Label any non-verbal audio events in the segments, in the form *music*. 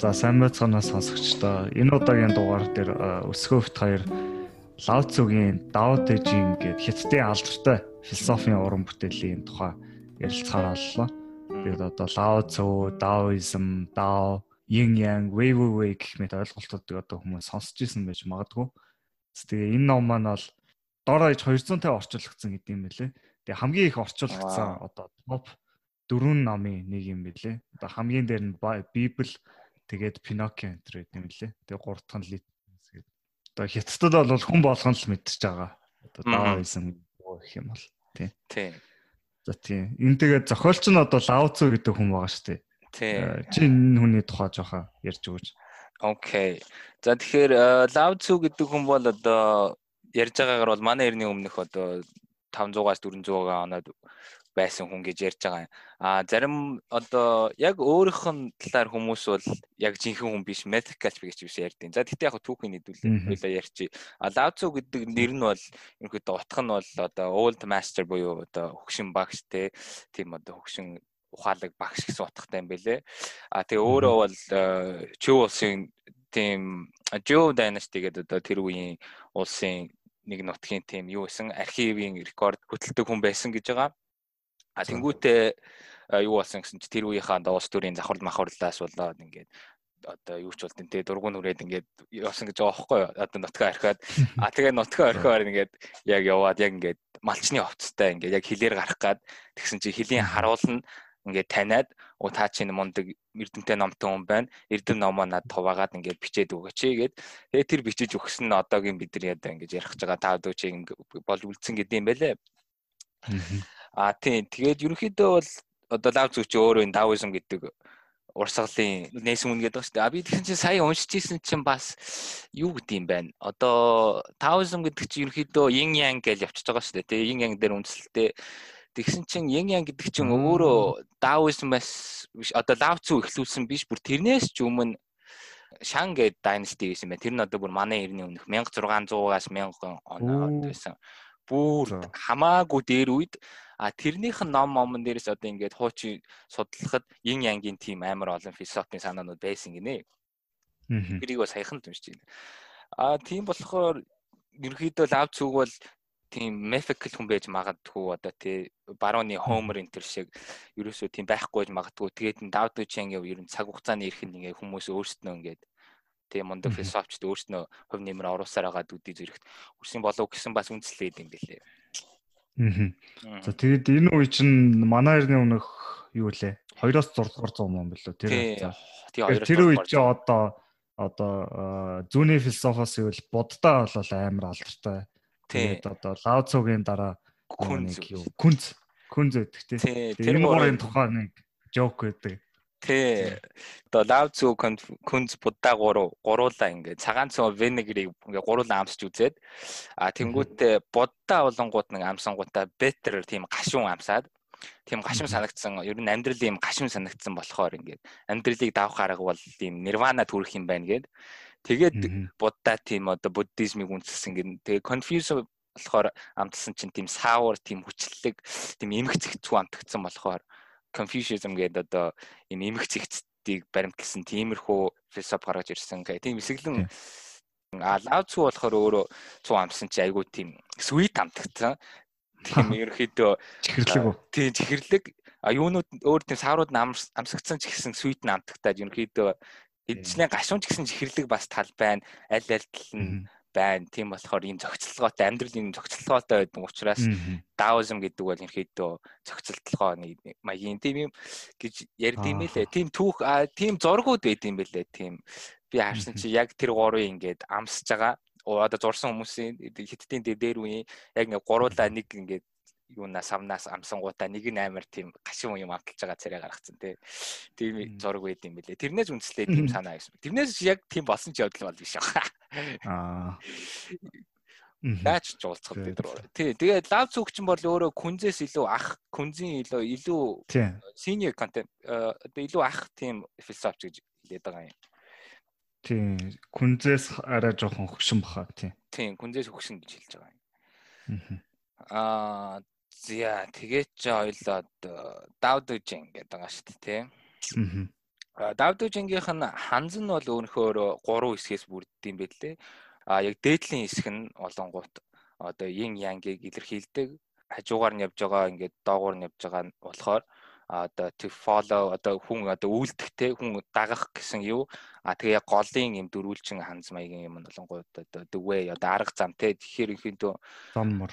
За сайн байцгаана сонсогчдоо. Энэ удаагийн дугаар дээр өсгөөфт хоёр Лаоцугийн Дао Дэ Жин гэд хятадын алдартай философийн уран бүтээлийн тухай ярилцахаар боллоо. Тэгээд одоо Лаоцу, Даоизм, Дао, Yin Yang, Wei Wei Wei гэх мэт ойлголтуудыг одоо хүмүүс сонсч ирсэн байж магадгүй. Тэгээ энэ ном маань бол дор хаяж 250 орчуулагдсан гэдэг юм байлээ. Тэгээ хамгийн их орчуулагдсан одоо топ дөрвөн номын нэг юм байлээ. Одоо хамгийн дээр нь Библи Тэгээд Pinocchio энэ төр гэдэм лээ. Тэгээд гурав дахь нь гээд. Одоо хятадд бол хүн болгон л мэдчихэж байгаа. Одоо Даоизм гэх юм бол тий. Тий. За тий. Энэ тэгээд зохиолч нь одоо Лаоцу гэдэг хүн байгаа шүү дээ. Тий. Э, чи энэ хүний тухай жоохон ярьж өгөөч. Окей. За тэгэхээр э, Лаоцу гэдэг хүн бол одоо ярьж байгаагаар бол манай эртний өмнөх одоо 500-аас 400 оноод байсан хүн гэж ярьж байгаа юм. А зарим одоо яг өөрийнх нь талаар хүмүүс бол яг жинхэнэ хүн биш, mythical гэж биш ярьдیں۔ За тэгтээ яг түүхийн нэдүүлээ хоёлаа ярьчих. А Лавцу гэдэг нэр нь бол ерөнхийдөө утга нь бол одоо old master буюу одоо хөгшин багш те тийм одоо хөгшин ухаалаг багш гэсэн утгатай юм бэлээ. А тэгээ өөрөө бол Чүү улсын тийм Жоо dynasty гэдэг одоо тэр үеийн улсын нэг нутгийн тийм юу гэсэн архивын рекорд хөтэлдэг хүн байсан гэж байгаа. А тэнгуүтээ юу болсон гэсэн чи тэр үеийнхаа улс төрийн завхарл махварлаас болоод ингээд одоо юу ч болдсон те дургуун хүрээд ингээд явсан гэж байгаа байхгүй юу? Одоо нутгаа архиад *laughs* а тэгээ нутгаа орхиоор ингээд яг яваад яг ингээд малчны овцтой ингээд яг хилээр гарах гад тэгсэн чи хилийн харуулна ингээд таниад оо та чинь мундаг эрдэмтэй номтой хүн байна. Эрдэм номоо над хуваагаад ингээд бичээд өгөөч гэгээд тэгээ тэр бичиж өгсөн нь одоогийн бид нар яа ингээд ярих гэж байгаа. Та өдөө чи бол үлдсэн гэдэг юм байлээ А тийм тэгээд ерөнхийдөө бол одоо лав зүч өөрөө энэ даоизм гэдэг урсгалын нээсэн үн гэдэг ба шүү дээ. А би тэгсэн чинь сая уншиж исэн чинь бас юу гэдэг юм бэ? Одоо таоизм гэдэг чинь ерөнхийдөө yin yang гэж явчихж байгаа шүү дээ. Тэгээ yin yang дээр үндэслэлтэй Тэгсэн чинь yin yang гэдэг чинь өөрөө даоизмаас биш одоо лав зү эхлүүлсэн биш бүр тэрнээс ч өмнө Шан гэдэг dynasty гэсэн юм байна. Тэр нь одоо бүр манай эртний өмнөх 1600-аас 1000 он байсан. Бүр хамаагүй дээр үед А тэрнийх нь ном момон дээрээс одоо ингээд хуучин судлахад yin yang-ийн тим амар олон философийн санаанууд байсан гинэ. Тэрийг бас саяхан уншиж байна. А тийм болохоор ерөнхийдөө лав зүг бол тийм mythical хүн байж магадгүй одоо тий барууны Homer энэ төр шиг ерөөсөө тийм байхгүй байж магадгүй. Тэгээд энэ Давд Чанг ер нь цаг хугацааны нь ингээ хүмүүс өөрсдөө ингээд тийм мундаг философчд өөрснөө хувь нэмэр оруулсаар байгаа дүүдий зэрэгт үрсэн болов гэсэн бас үндэслээд юм бэлээ. Аа. За тэгээд энэ үе чинь манай эртний өмнөх юу лээ? 2-оос 6 дугаар зуун юм билүү тэр. За. Тэр үе чи одоо одоо зүүнний философоос ивэл буддаа бол амар алдартай. Тэгээд одоо лаоцогийн дараа күнз күнз күнз гэдэг тийм. Тэр гурийн тухай нэг жок гэдэг. Тий. Одоо лавцу күнз будда гурав гуруулаа ингээ цагаан цоо венегрийг ингээ гуруулаа амсч үзээд а тэнгуүтээ будда болонгууд нэг амсангуудаа бетер тийм гашуун амсаад тийм гашим санагдсан ер нь амьдралын юм гашим санагдсан болохоор ингээд амьдралыг давах арга бол тийм нирвана төрөх юм байна гэд. Тэгээд будда тийм одоо буддизмыг үндэслсэн гэн тэгээд конфьюз болохоор амтсан чинь тийм саавар тийм хүчлэг тийм эмх зэгцүү амтгцсан болохоор Confucianism гэдэг одоо юм эмх зэгцдийг баримтлсан тиймэрхүү философи гаргаж ирсэн гэх. Тийм эсэглэн а лавцу болохоор өөрөө цуу амсан чи айгүй тийм sweet амтгцсан тийм *laughs* ерөөхдөө чихэрлэг үү тийм чихэрлэг. А юунууд өөр тийм саарууд амсгцсан ч гэсэн sweet амтгтаад ерөөхдөө эдчнээ гашуун ч гэсэн чихэрлэг бас тал байна. Аль аль тал нь байна. Тийм болохоор ийм зохицолгоотой амьдралын зохицолгоотой байдаг учраас даоизм гэдэг бол ерөөхдөө зохицолтолгооны маягийн тийм юм гэж ярьд юм байлээ. Тийм түүх тийм зургууд байд юм байлээ. Тийм би харсан чи яг тэр гурвын ингээд амсж байгаа. Одоо зурсан хүмүүсийн хиттийн дээр үеийн яг ингээд гуруулаа нэг ингээд юунаас самнаас амсангуудаа нэг нь амар тийм гашуун юм амталж байгаа царай гаргацсан тий. Тийм зураг байд юм бэлээ. Тэрнээс үндэслээ тийм санаа байсан. Тэрнээс яг тийм болсон ч явдал бол биш аа. Аа. Даач ч уулзах бид нар. Тий. Тэгээд лав зүгчин бол өөрөө күнзээс илүү ах, күнзийн илүү илүү senior content одоо илүү ах тийм философч гэж хэлээд байгаа юм. Тий. Күнзээс арай жоохон хөгшин баха тий. Тий, күнзээс хөгшин гэж хэлж байгаа юм. Аа За тэгээд ч ойлоод Давд Жин гэдэг байгаа шүү дээ тий. Давдужингийнх нь ханз нь бол өөрөөр 3 хэсгээс бүрддэг юм байлээ. А яг дээдлийн хэсэг нь олонгууд одоо yin yang-ыг илэрхийлдэг. Хажуугаар нь явж байгаа ингээд доогуур нь явж байгаа нь болохоор одоо to follow одоо хүн одоо үйлдэхтэй хүн дагах гэсэн юу а тэгээ яг голын юм дөрүүлчин ханз маягийн юм болонгууд одоо the way одоо арга зам те тэгэхээр ихэнхдээ зам мөр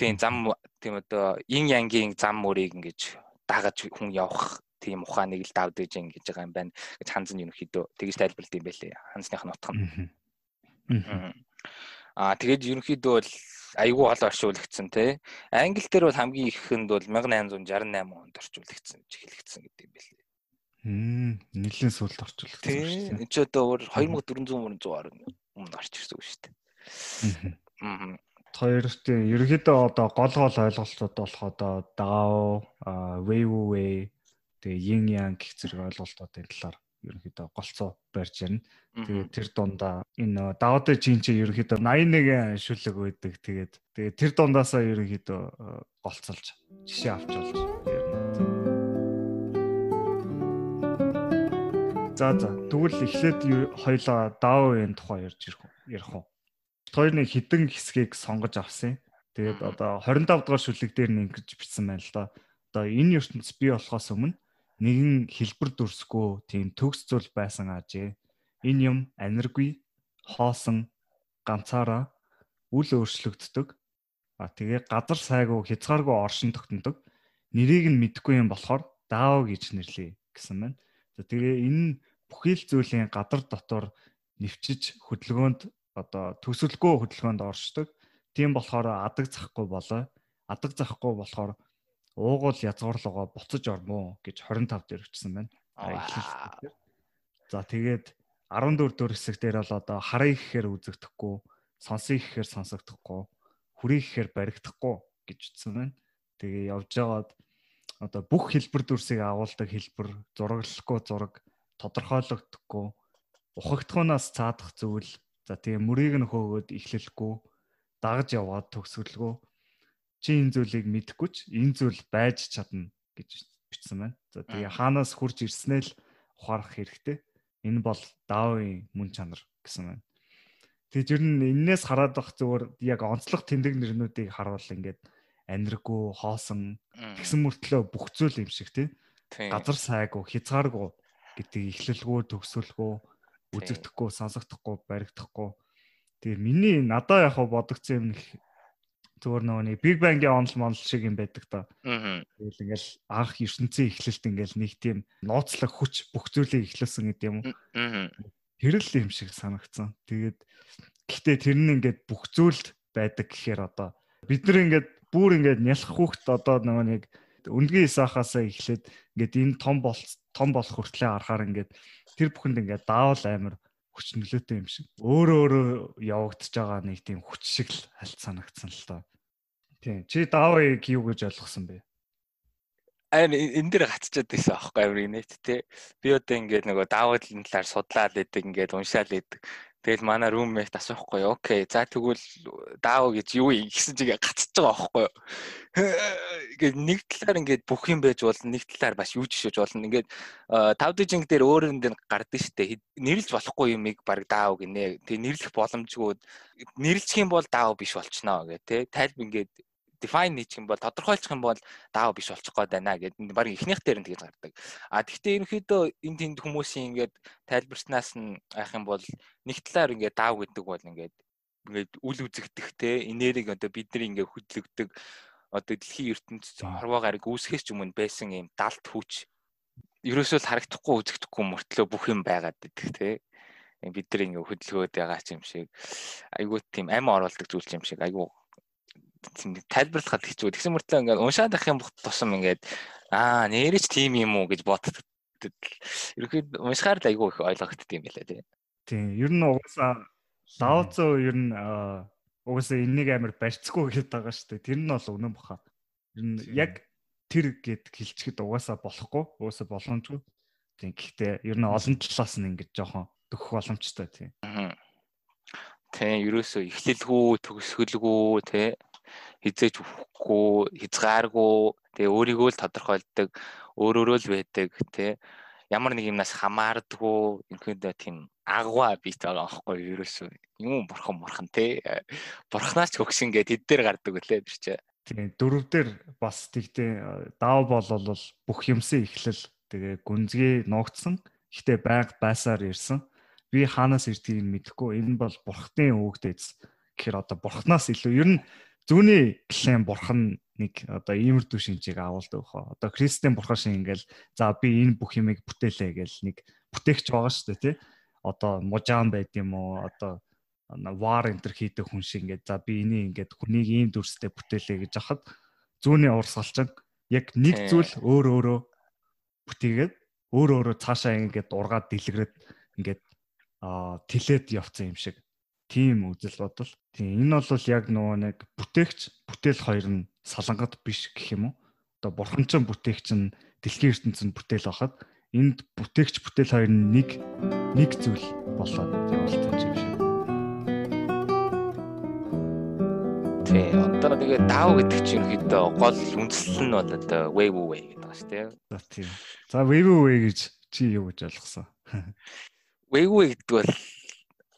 тийм зам тийм одоо ин янгийн зам мөрийг ингэж дагаж хүн явах тийм ухааныг л давдаж ингэж байгаа юм байна гэж ханз нь ерөнхийдөө тэгж тайлбарлалт юм байлээ ханзных нь утга нь аа тэгээд ерөнхийдөө бол айгүй хол орчуулагдсан тий. Англи дээр бол хамгийн ихэнд бол 1868 онд орчуулагдсан гэж хэлэгдсэн гэдэг юм байна. Хм, нэлийн сүлд орчуулагдсан шүү дээ. Энд ч одоо 2400 100 өмнө орч ирсэн шүү дээ. Аа. Хоёрт ерөөдөө одоо гол гол ойлголтууд болох одоо DAO, Wave тэгээ Yin Yang гэх зэрэг ойлголтуудын талаар ерөнхийдөө голцоо барьж байна. Тэгээд тэр дундаа энэ даваад чинь чи ерөнхийдөө 81 шүлэг байдаг. Тэгээд тэгээд тэр дундаасаа ерөнхийдөө голцолж жишээ авч болж За за тэгвэл эхлээд хоёлаа даавын тухай ярьж ярих уу. Хоёрны хідэн хэсгийг сонгож авсан. Тэгээд одоо 25 дугаар шүлэг дээр нь ингэж бичсэн байна л да. Одоо энэ ертөнц бий болохоос өмнө нэгэн хэлбэр дүрсгүй тийм төгс зүйл байсан ажээ. Энэ юм аниргүй, хоосон, ганцаараа үл өөрчлөгддөг. А тэгээ газар сайгүй хязгааргүй оршин тогтнодог. Нэрийг нь мэдэхгүй юм болохоор даав гэж нэрлэе гэсэн байна. Тэгээ энэ бүхий л зүйлийн гадар дотор нэвчиж хөдөлгөөнд одоо төсөлгүй хөдөлгөөнд оршдог. Тийм болохоор адаг захгүй болоо. Адаг захгүй болохоор уугуул язгуурлогоо буцаж ормоо гэж 25 дээр өчсөн байна. За тэгээд 14 дэх хэсэг дээр бол одоо харъя гэхээр үзэгдэхгүй, сонсъё гэхээр сонсогдохгүй, хүрээ гэхээр баригдахгүй гэж үтсэн байна. Тэгээ явж байгаад одоо бүх хэлбэр дүрсийг агуулдаг хэлбэр, зураглахгүй зураг, тодорхойлогдохгүй, ухагдхуунаас цаадах зүйл, за тэгээ мөрийг нь хөөгөөд эхлэлгүй, дагаж яваад төгсгөлгүй чи энэ зүйлийг мэдэхгүй ч энэ зүйл байж чадна гэж бичсэн байна. За тэгээ хаанаас хурж ирснээ л ухаарах хэрэгтэй. Энэ бол даавын мөн чанар гэсэн байна. Тэгээд ер нь энээс хараад бах зүгээр яг онцлог тэмдэг нэрнүүдийг харуул ингээд аниргүй, хоосон тэгсэн мөртлөө бүх зүйл юм шиг тий. Газар сайгүй, хязгааргүй гэдэг ихлэлгүй, төгсөлгүй, үзэгдэхгүй, сонсогдохгүй, баригдахгүй. Тэгээ миний надаа яг бодогдсон юм зүгээр нөгөө нэг Big Bang-ийн онол монол шиг юм байдаг та. Аа. Тэгэл ингээл анх ертөнцийн эхлэлт ингээл нэг тийм нууцлаг хүч бүх зүйлийг эхлүүлсэн гэдэг юм уу. Аа. Тэр л юм шиг санагдсан. Тэгээд гэхдээ тэр нь ингээд бүх зүйлд байдаг гэхээр одоо бид нар ингээд бүр ингээд нялх хүүхд одоо нөгөө нэг өндгийн исахаасаа эхлээд ингээд энэ том бол том болох хүртлээр харахаар ингээд тэр бүхэнд ингээд даавал амир хүч нөлөөтэй юм шиг. Өөрөө өөрөө явагдаж байгаа нэг тийм хүч шиг л хальт санагдсан л тоо. Тийм. Чи даавыг юу гэж ойлгосон бэ? Айн энэ дээр гацчаад байсан аахгүй амир инээт те. Би одоо ингээд нөгөө даавын талаар судлаад идэг ингээд уншаал идэг. Тэгэл манай roommate асуухгүй. Окей. За тэгвэл даав гэж юу юм гэсэн чигээ гацж байгаа аахгүй юу? Ингээд нэг талаар ингээд бүх юм байж болно. Нэг талаар бас юу шиж болно. Ингээд тав дижинг дээр өөрөнд нь гардаг штэ. Нэрлж болохгүй юмыг баг даав гинэ. Тэг нэрлэх боломжгүй. Нэрлчих юм бол даав биш болчихноо гэх те. Тайлб ингээд define хийчих юм бол тодорхойлчих юм бол даав биш болчих гээд байна гэдэг баг эхнийх дээр нь тэгж гардаг. А тэгвэл ерөнхийдөө энэ тэнд хүмүүсийн ингээд тайлбарснаас нь айх юм бол нэг талаар ингээд даав гэдэг бол ингээд ингээд үл үзэгдэхтэй энерги одоо бидний ингээд хөдлөгдөг одоо дэлхийн ертөнцийн хорвоо гариг үүсгэхээс ч өмнө байсан юм далд хүч ерөөсөө л харагдахгүй үзэгдэхгүй мөртлөө бүх юм байгаад идэх те бид нар ингээ хөдөлгөөд байгаа юм шиг. Айгуу тийм ам оруулдаг зүйл юм шиг. Айгуу тайлбарлахад хэцүү. Тэгсэн мөртлөө ингээд уншаад ах юм тусам ингээд аа нэрэж тийм юм уу гэж боддог. Ерөнхийд уншихаар л айгүй их ойлгогддог юм байлаа тий. Тийм. Ер нь угаасаа лаоцо ер нь угаасаа энэнийг амар барьцгүй гэдэг байгаа шүү дээ. Тэр нь бол үнэн баха. Ер нь яг тэр гэд хэлчихэд угаасаа болохгүй. Угаасаа боломжгүй. Тийм. Гэхдээ ер нь олон талаас нь ингэж жоохон төгөх боломжтой тийм. Тийм. Ерөөсөө эхлэлгүй, төгсгөлгүй тий хизээч үхэхгүй, хязгааргүй тэгээ өөрийгөө л тодорхойлдог, өөрөөрөө л байдаг тий. ямар нэг юмнаас хамаардгүй инхэндээ тийм агва бит байгаа байхгүй ерөөсөө. Юм бурхан бурхан те бурханаас ч хөгшин гэдэг хэд дээр гардаг үлээ тэр чинь тийм дөрөв дээр бас тэгтээ даав болол бүх юмсын эхлэл тэгээ гүнзгий нуугдсан гэхдээ байг байсаар ирсэн. Би хаанаас ирдгийг мэдэхгүй. Энэ бол бурхтын үгдээс. Гэхээр одоо бурхнаас илүү. Ер нь зүүнний клан бурхан нэг одоо иймэрдүү шинжийг агуулдаг хоо одоо христийн бурхан шиг ингээл за би энэ бүх юмыг бүтээлээ гэл нэг бүтээгч байгаа шүү дээ тий. Одоо мужаан байд юм уу? Одоо вар энтер хийдэг хүн шиг ингээд за би энийг ингээд хүнийг ийм дүрстэй бүтээлээ гэж хахад зүүнний урсгалчин яг нэг зүйл өөр өөрөө бүтээгээд өөр өөрөө цаашаа ингээд ургаад дэлгэрээд ингээд аа тэлээд явцсан юм шиг тийм үзэл бодол. Тийм энэ бол яг нөгөө нэг бүтээгч бүтээл хоёр нь салангат биш гэх юм уу? Одоо бурхан ч бүтээгч нь дэлхийн ертөнцийн бүтээл байхад энд бүтээгч бүтээл хоёр нь нэг нэг зүйл болоод явуулсан юм шиг. Тэ одоо тэгээ даав гэдэг чинь ерөнхийдөө гол үндсэл нь бол одоо wave way гэдэг байна шүү дээ. За тийм. За wave way гэж чи юу гэж ойлгосон? Wave гэдэг бол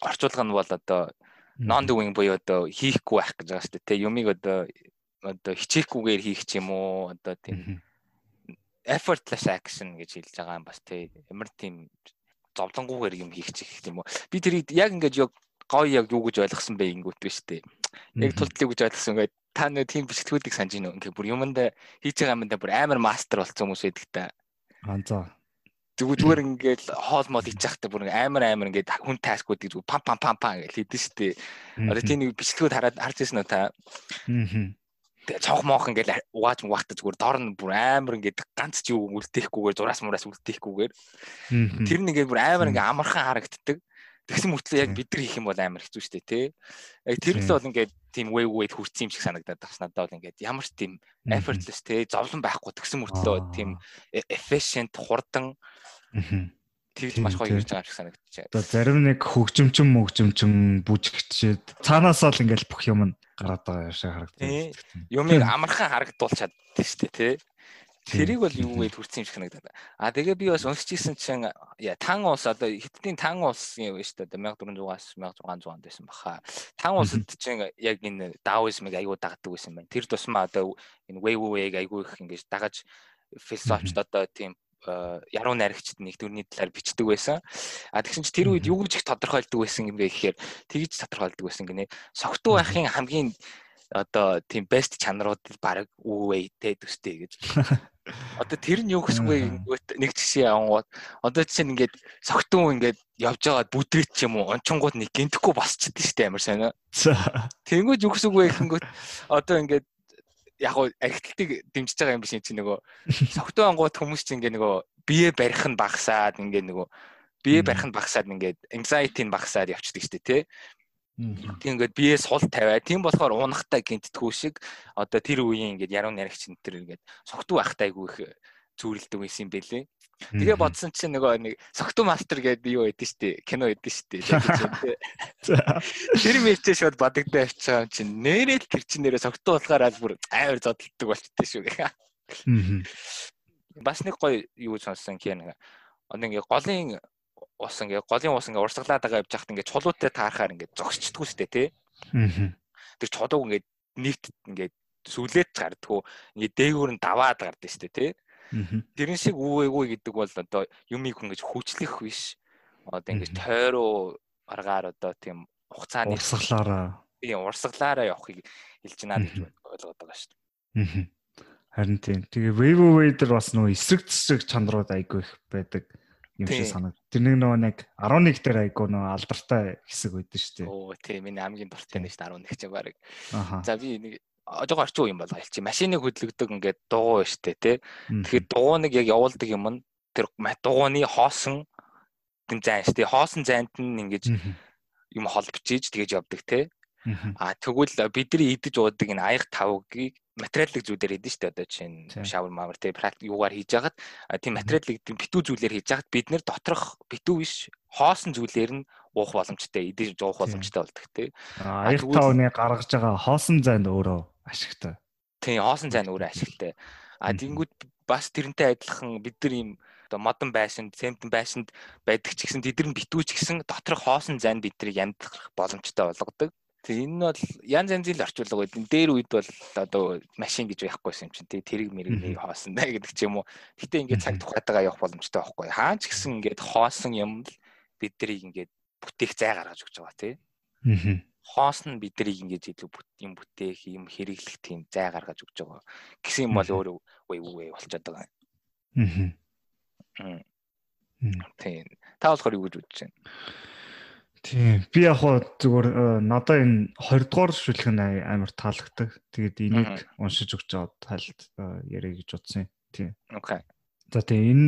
орчуулга нь бол одоо non doing буюу одоо хийхгүй байх гэж байгаа шүү дээ. Тэ юмыг одоо одоо хичээхгүйгээр хийх ч юм уу одоо тийм effortless action гэж хэлж байгаа юм бас тэ ямар тийм зовлонгүйгээр юм хийх чих юм уу. Би тэрийг яг ингээд яг гоё яг юу гэж ойлгосон бэ ингэвт биш үү. Яг тултлыг гэж ойлгосон ингээд та нөө тийм бичлэгүүдийг санаж гинөө. Ингээд бүр юмд хийж байгаа юмдаа бүр амар мастер болсон хүмүүс байдаг та. Аа за зүгээр зүгээр ингээд хоол мод хийж захтай бүр амар амар ингээд хүн таскууд гэж пам пам пам пам гэж хийдэж штэ. Одоо тийм нэг бичлэгүүд хараад харж ирсэн үү та? Тэгээ цонх моох ингээд угааж угаахтаа зүгээр дор нь бүр амар ингээд ганц ч юу үлдээхгүйгээр зураас мураас үлдээхгүйгээр тэр нь ингээд бүр амар ингээд амархан харагддаг. Тэгсэн мөртлөө яг бид нар хийх юм бол амар хэцүү штэ тий. Яг тэр л бол ингээд тийм way way хүрсэн юм шиг санагдаад бас надад бол ингээд ямар ч тийм effortless тий зовлон байхгүй. Тэгсэн мөртлөө тийм e-, efficient хурдан тэгж маш гоё хийж байгаа юм шиг санагдчихэ. Одоо зарим нэг хөгжимчин мөгжимчин бүжигчээд цаанаасаа л ингээл бүх юм нь гараад байгаа юм шиг харагддаг. Юмыг амархан харагдуулж чаддаг шүү дээ тий. Тэрийг бол юу вэ төрсэн юм шиг санагдаад. А тэгээ би бас уншижсэн чинь яа тан улс одоо хиттийн тан улсын юу шүү дээ 1400-аас 1600 онд байсан баха. Тан улсад чинь яг энэ даоизмыг аягүй дагдаг байсан байна. Тэр тусмаа одоо энэ way-г аягүй их ингэж дагаж философичд одоо тийм яруу найрагчд нэг төрний талаар бичдэг байсан. А тэгсэн чинь тэр үед юу гэж их тодорхойлдог байсан юм бэ гэхээр тэгж тодорхойлдог байсан гинэ. Согтуу байхын хамгийн одоо тийм best чанарууд баг үвэй тэ төстэй гэж. *laughs* Одоо тэр нь юу гэсгүй нэг жишээ авангууд одоо жишээ нь ингээд согтун ингээд явж байгаад бүдрээч ч юм уу ончонгууд нэг гинтэхгүй босчихдээ штэ амар сайн. Тэнгүүд юу гэсгүй гэхэнгүүт одоо ингээд яг гоо архитектыг дэмжиж байгаа юм биш чинь нөгөө *laughs* согтун ангууд хүмүүс чинь ингээ нөгөө бие барих нь багасаад ингээ нөгөө бие барих нь багасаад ингээд anxiety нь багасаад явчихдаг штэ тий. Тийм ингээд бие сул тавиа. Тийм болохоор унахтай гинтдэггүй шиг одоо тэр үеийн ингээд яруу наригч энэ төр ингээд согтуу байхтай айгүй их зүүлдэг байсан юм бэлээ. Тэгээ бодсон чинь нөгөө нэг согтуу мастер гэдэг юу байдэн штэ кино байдэн штэ. *laughs* Тэр мэлчээ шууд бодогдоо авчихсан чинь нэрэл тэр чин нэрээ согтуу болохоор аль бүр амар зодтолдог болчтой шүү гэх. Бас нэг гоё юу сонссон кино. Нэг голын ус ингээ голын ус ингээ урсгалаад байгаа явж хахад ингээ чулуутай таархаар ингээ зогсчдгүй штэ тий. Тэр чулууг ингээ нийт ингээ сүлээд гардггүй ингээ дээгүүр нь даваад гардаг штэ тий. Тэрэн шиг үүгээгүй гэдэг бол одоо юмыг хүн гэж хүчлэх биш. Одоо ингээ тойроо аргаар одоо тийм хугацааны урсгалаараа тийм урсгалаараа явахыг хэлж байна гэж ойлгоод байгаа шүү дээ. Харин тийм. Тэгээ Wave Wader бас нөө эсрэг зэсрэг чанарууд айгүй их байдаг юм шиг санагд. Тэр нэг нөгөө нэг 11 дээр айгуу нөгөө алдартай хэсэг байдаг шүү дээ. Оо тийм миний хамгийн дуртай нэг шүү дээ 11 ч баг. За би нэг жоо орчин үе юм болоо хэлчих. Машиныг хөдөлгдөг ингээд дугуй штэ тий. Тэгэхээр дугуйныг яг явуулдаг юм нь тэр дугуйны хоосон гэн зайн штэ. Хоосон зайд нь ингээд юм хол бичиж тэгэж явдаг тий. А тэгвэл бидний идэж уудаг энэ аяг тавгийг материалын зүйлээр хийдэж штэ одоо чинь шавар мавар те практик юугаар хийж хагаад тийм материалын битүү зүйлээр хийж хагаад бид нэр доторх битүү биш хоосон зүйлээр нь уух боломжтой идэж уух боломжтой болдог те аяг тавны гаргаж байгаа хоосон зайн өөрөө ашигтай тийм хоосон зайн өөрөө ашигтай а тэгэнгүүт бас тэрнтэй адилхан бид нар ийм одоо модон байшинд, цемтэн байшинд байдаг ч гэсэн тэд нар битүүч гэсэн доторх хоосон зайд биднийг амьдрах боломжтой болгодог. Тэгээ энэ нь бол янз янзын л орчуулга байд. Дээр үед бол одоо машин гэж байхгүйсэн юм чинь тий тэрэг мэрэг нэг хоосон даа гэдэг ч юм уу. Гэтэ ингээд цаг тухайтайгаа явах боломжтой байхгүй. Хаан ч гэсэн ингээд хоосон юм л биднийг ингээд бүтээх зай гаргаж өгч байгаа тий. Аа хоос нь биднийг ингэж илүү юм бүтээх, юм хэрэглэх тийм зай гаргаж өгч байгаа. Гэсэн юм бол өөрөө үе үе болчиход байгаа. Аа. Тийм. Та болохоор юу гэж бодож байна? Тийм. Би яг хоо зүгээр э, надаа энэ 20 дугаар шүлэх нь амар таалагддаг. Тэгээд энийг уншиж өгч аваад тайлд э, яриа гэж бодсон юм. Тийм. Окей. За тийм энэ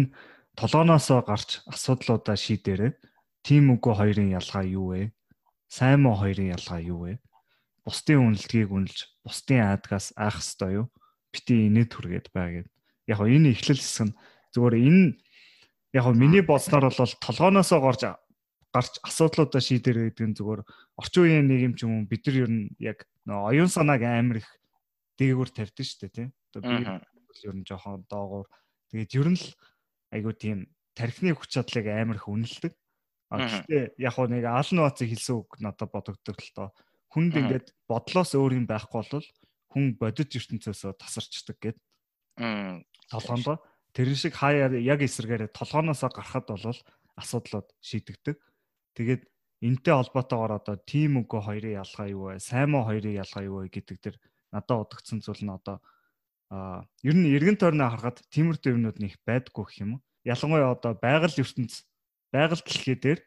толгооноос гарч асуудлуудаа шийдээрэй. Тим үгүй хоёрын ялгаа юу вэ? Сайн муу хоёрын ялгаа юу вэ? Бусдын үнэлтгийг үнэлж, бусдын аадгаас айх ёстой юу? Бити инээд түргээд бай гэд. Яг гоо энэ эхлэл хэсэг нь зүгээр энэ яг гоо миний бодсноор бол толгооноосоо горж гарч асуудлуудаа шийдэр гэдэг нь зүгээр орчин үеийн нийгэм ч юм уу бид нар ер нь яг оюун санааг амар их дээгүүр тавьдаг шүү дээ тийм. Одоо би ер нь жоохон доогуур тэгээд ер нь л айгуу тийм тархины хүч чадлыг амар их үнэлдэг. Гэхдээ яг хөө нэг Алан Ватцыг хэлсэн үг надад бодогддог л тоо. Хүнд ингээд бодлоос өөр юм байхгүй бол хүн бодит ертөнцөөсөө тасарчдаг гэд. Толгоонд тэр шиг хаяа яг эсэргээрээ толгооноосоо гарахад бол асуудлууд шийдэгдэг. Тэгээд энтэй холбоотойгоор одоо тим үгүй хоёрын ялгаа юу вэ? Сайн муу хоёрын ялгаа юу вэ гэдэг дэр надад удагдсан зүйл нь одоо а ер нь эргэн тойрноо харахад тиймэр дэвнүүд нэг байдгүй гэх юм уу? Ялангуяа одоо байгаль ертөнц байгаль дэлхий дээр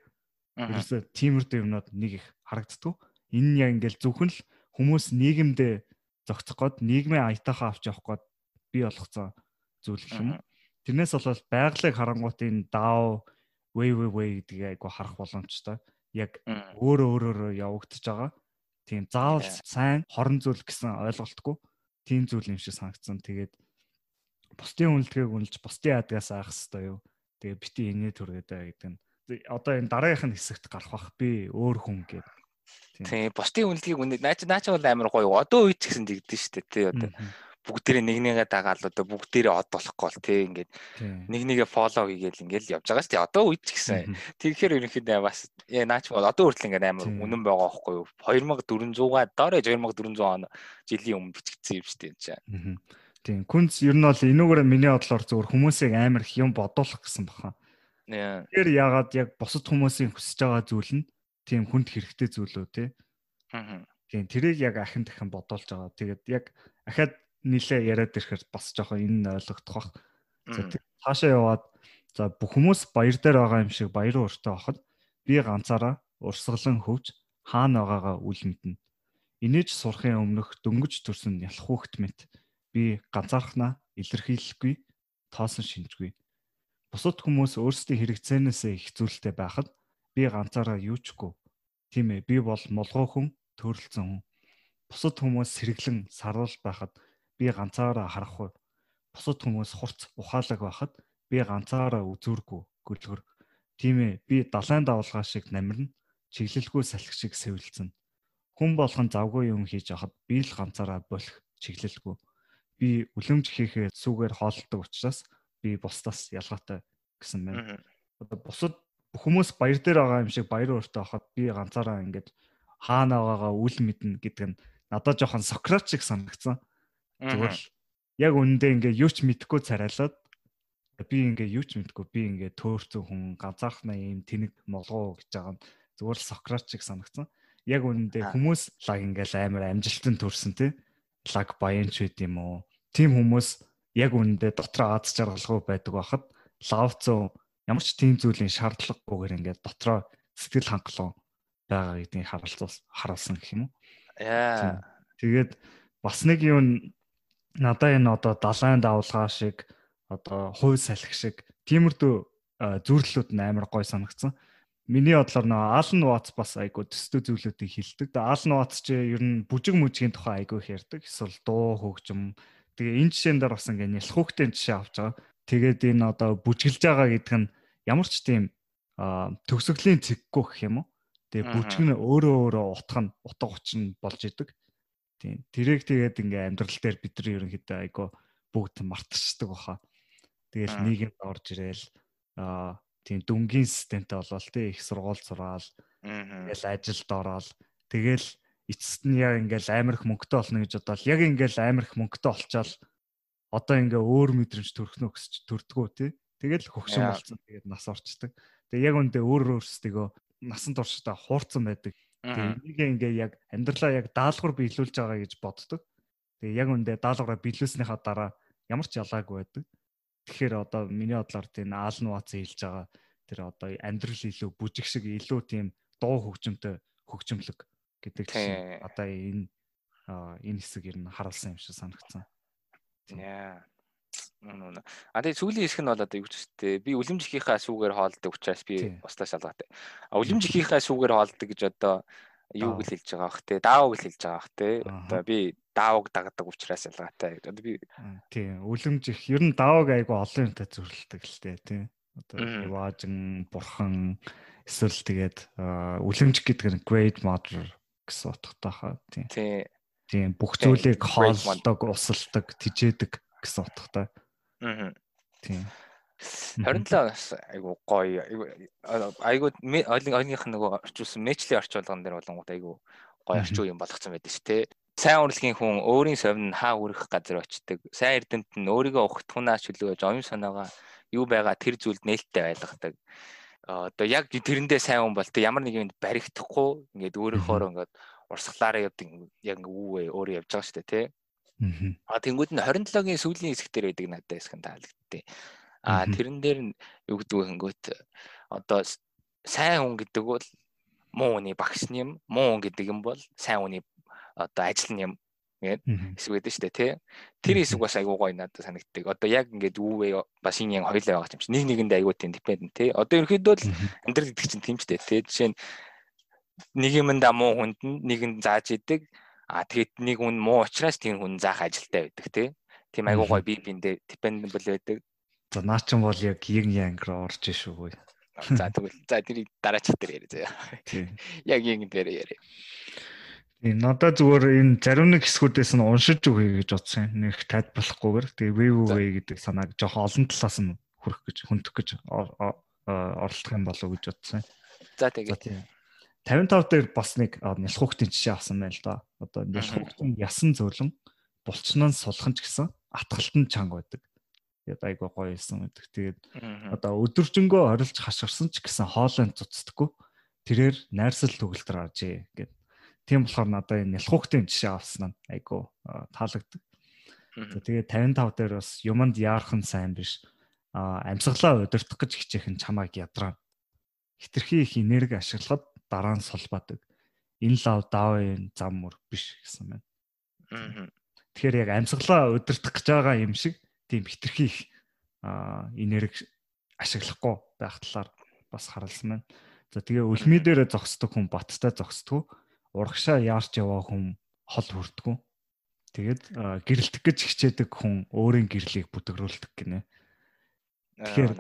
ерөөсө тиймэрдүү юмнууд нэг их харагддаг. Энэ нь яг ингээл зөвхөн л хүмүүс нийгэмдээ зогцох гээд нийгмийн аятайхаа авч явах гээд бий болгоцсон зүйл юм. Тэрнээс болоод байгалыг харангуут энэ way way гэдгийг айгу харах боломжтой. Яг өөрөө өөрөөрөө явагдаж байгаа. Тийм заавал сайн хорон зүйл гэсэн ойлголтгүй тийм зүйл юм шиг санагдсан. Тэгээд бусдын үнэлтгийг үнэлж бусдын ядгаас айх хэрэгтэй юу? Тэгээ бити инээ түргээд бай гэдэг нь одоо энэ дараагийнх нь хэсэгт гарах бах би өөр хүн гэдэг. Тийм бусдын үнэлгийг үнэ наач наач бол амар гоё. Одоо үеч гэсэн дигдэн шүү дээ тий одоо бүгдээрээ нэг нэгээ дагаал одоо бүгдээрээ од болохгүй бол тий ингээд нэг нэгээ фоллоу хийгээл ингээд явж байгаа дээ. Одоо үеч гэсэн. Тэгэхээр ерөнхийдөө бас яа наач бол одоо хүртэл ингээд амар үнэн байгаа байхгүй юу? 2400-аа доор 2400 он жилийн өмнө бичигдсэн юм дээ энэ чинь. Тийм. Күнц ер нь бол энүүгээр миний бодлоор зөвхөн хүмүүсийг амар их юм бодуулах гэсэн баха. Тэгэхээр яагаад яг бусад хүмүүсийн хүсэж байгаа зүйл нь тийм хүнд хэрэгтэй зүйлөө тий. Аа. Тийм тэрийг яг ахин дахин бодуулж байгаа. Тэгээд яг ахаад нилээ яриад ирэхээр бас жоохон энэ нь ойлгогдох бах. За цаашаа яваад за бүх хүмүүс баяр дээр байгаа юм шиг баяр өөртөө авахд би ганцаараа урсгалан хөвж хаана байгаагаа үл мэднэ. Инээж сурахын өмнөх дөнгөж төрсөн ялах хүүхэд мэт би ганцаархнаа илэрхийлэхгүй тоосон шинжгүй. Бусад хүмүүс өөрсдийн хэрэгцээнээсээ их зүйлтэй байхад би ганцаараа юу ч үгүй. Тийм ээ би бол молгоо хүн, төрөлцөн хүн. Бусад хүмүүс сэргэлэн саруул байхад би ганцаараа харахгүй. Бусад хүмүүс хурц ухаалаг байхад би ганцаараа үзүүргүй гүлгэр. Тийм ээ би далайн давлгаа шиг намирна, чиглэлгүй салхи шиг сэвэлцэн. Хүн болгон завгүй юм хийж ахад би л ганцаараа болох чиглэлгүй би үлэмж хийхээ сүүгээр хоолдог учраас би бусдаас ялгаатай гэсэн байна. Одоо бусад хүмүүс баяр дээр байгаа юм шиг баяр өөртөө хахад би ганцаараа ингээд хаана байгаагаа үл мэднэ гэдэг нь надад жоохон Сократ шиг санагдсан. Зүгээр яг үнэндээ ингээд юу ч мэдэхгүй царайлаад би ингээд юу ч мэдэхгүй би ингээд төөрцөн хүн ганцаархнаа юм тэнэг молгоо гэж байгаа нь зүгээр л Сократ шиг санагдсан. Яг үнэндээ хүмүүс лаг ингээд амар амжилтанд төрсэн тий лаг баянч байд юм уу? Тим хүмүүс яг үнэндээ дотроо аз жаргалгүй байдаг байхад лавцоо ямар ч тийм зүйлийн шаардлагагүйгээр ингээд дотроо сэтгэл хангалуун байгаа гэдгийг харуулсан харуулсан гэх юм уу? Яа. Тэгээд бас нэг юм надаа энэ одоо далайн давлгаа шиг одоо хувь салхи шиг тиймэрдүү зүрлэлүүд нь амар гой санагдсан. Миний бодлоор нөө Алан Ватс бас айгу төстэй зүйлүүдийг хилдэг. Алан Ватс ч ер нь бүжиг мүжгийн тухай айгу их ярьдаг. Эсвэл дуу хөгжим. Тэгээ энэ жишээн дээр бас ингээ нялх хүүхдийн жишээ авч байгаа. Тэгээд энэ одоо бүжгэлж байгаа гэдэг нь ямар ч тийм төгсгөлийн цэггүй гэх юм уу. Тэгээ бүжиг нь өөрөө өөрөө утга нь утга учир нь болж идэг. Тийм. Тэрэг тэгээд ингээ амьдрал дээр бид нар ерөнхийдөө айгу бүгд мартчихдаг баха. Тэгээл нийгэмд орж ирээл аа тийм дүнгийн системтэй болол тий их сургууль сураад ингээл ажилд ороод тэгэл эцэст нь яг ингээл амирх мөнгөтэй болно гэж бодоод яг ингээл амирх мөнгөтэй олчаал одоо ингээ өөр мэдрэмж төрхнө гэсч төрдгөө тий тэгэл хөгшин болцсон. Тэгээд нас орчдөг. Тэгээ яг үндэ өөр өөрсдөө насан туршдаа хуурцсан байдаг. Тэгээ ингээ яг амьдралаа яг даалгавар биелүүлж байгаа гэж боддог. Тэгээ яг үндэ даалгавраа биелүүлснийхаа дараа ямар ч ялгаагүй байдаг. Тэгэхээр одоо миний бодлоор тийм аалн вац хэлж байгаа тэр одоо амьдрал илүү бүжиг шиг илүү тийм дуу хөгжимтэй хөгжимлөг гэдэг чинь одоо энэ энэ хэсэг ер нь харуулсан юм шиг санагдсан. Яа. А тэгээ сүүлийн хэсэг нь бол одоо юу ч үстэй би үлэмжийнхийнхаа сүүгээр хоолдог учраас би устаа шалгаатай. А үлэмжийнхийнхаа сүүгээр хоолдог гэж одоо юу гэл хэлж байгаа бах те даавг л хэлж байгаа бах те одоо би даавг дагдаг учраас ялгаатай гэж одоо би тийм үлэмж их ер нь даавг айгу олон юмтай зөвлөлдөг л те тийм одоо яваажин бурхан эсвэл тэгээд үлэмж гэдэг нь great mother гэсэн утгатай хаа тийм. Тийм бүх зүйлийг хоолдог, усалдаг, тижээдэг гэсэн утгатай. Аа. Тийм. 27 айгу гоё айгу ойных нөгөө орчуулсан мэчлийн орчуулган дээр болонгууд айгу гоё орчуу юм болгоцсон байдаг шүү дээ. Сайн урлагийн хүн өөрийн совин хаа үрэх газар очдөг. Сайн эрдэмт нь өөрийгөө ухтхунаа чөлөөгөж оюун санаагаа юу байгаа тэр зүйлд нээлттэй байлгадаг одоо яг тэрэндээ сайн хүн бол тэ ямар нэг юмд баригдахгүй ингээд өөрийнхөө ингээд урсгалаараа явдаг яг үүвээ өөрөө явж байгаа шүү дээ тий. Аа тэнгууд нь 27-гийн сүүлийн хэсэг дээр байдаг надад хэсэг таалагдтыг. Аа тэрэн дээр нь юу гэдэг вэ хөнгөт одоо сайн хүн гэдэг бол муу хүний багш юм, муу хүн гэдэг юм бол сайн хүний одоо ажил юм гээд хэсэг байдаг шүү дээ тий. Тэр хэсэг бас айгуу гоё надад санагддаг. Одоо яг ингээд үүвээ бас энэ яг хоёлаа байгаа юм чи. Нэг нэгэндээ айгуу тийм dependent тий. Одоо ерөөхдөө л амьдрал гэдэг чинь тийм ч дээ тий. Жишээ нь нэг юмд муу хүнд нэгэнд зааж идэг. А тэгэд нэг хүн муу учраас тэр хүн заах ажилтай байдаг тий. Тийм айгуу гоё бие биендээ dependent байдаг. За наа чин бол яг yin yang руу орж шүүгүй. За тэгвэл за тэрийг дараачих дээр яриа заяа. *laughs* Яг yin дээр яриа. Тийм надад зүгээр энэ зарим нэг хэсгүүдээс нь уншиж өгье гэж бодсон. Нэг тайлбарлахгүйгээр тэгээ VVV гэдэг санааг жоох олон талаас нь хүрэх гэж хүндэх гэж оролдох юм болов уу гэж бодсон. За тэгээ. 55 дээр бас нэг нялхуугтын жишээ авсан байл да. Одоо нялхуугтын ясан зөөлөн булчнаас сулхан ч гэсэн атгалтан чанга байдаг. Тэгээд айгуу гоё юмсан байдаг. Тэгээд одоо өдөржингөө орилж хашгирсан ч гэсэн хоолойн цуцдаггүй. Тэрээр найрсал төгөлтөр аржээ гэд Тийм болохоор надад энэ нялхуугтын жишээ авсан нь айгу таалагддаг. За тэгээ 55 дээр бас юмд яархан сайн биш. А амьсгалаа удирдах гэж хичээх нь чамайг ядраа. Хитрхи их энерги ашиглахад дараа нь сулбадаг. Энэ лав давын зам мөр биш гэсэн байна. Тэгэхээр яг амьсгалаа удирдах гэж байгаа юм шиг тийм хитрхи их энерги ашиглахгүй байх талаар бас харалсан байна. За тэгээ үлмий дээр зогсдог хүн баттай зогсдог урагшаа яарч яваа хүн хол хүрдгүү. Тэгээд гэрэлтэх гэж хичээдэг хүн өөрийн гэрлийг бүтгрүүлдэг гинэ. Тэгэхээр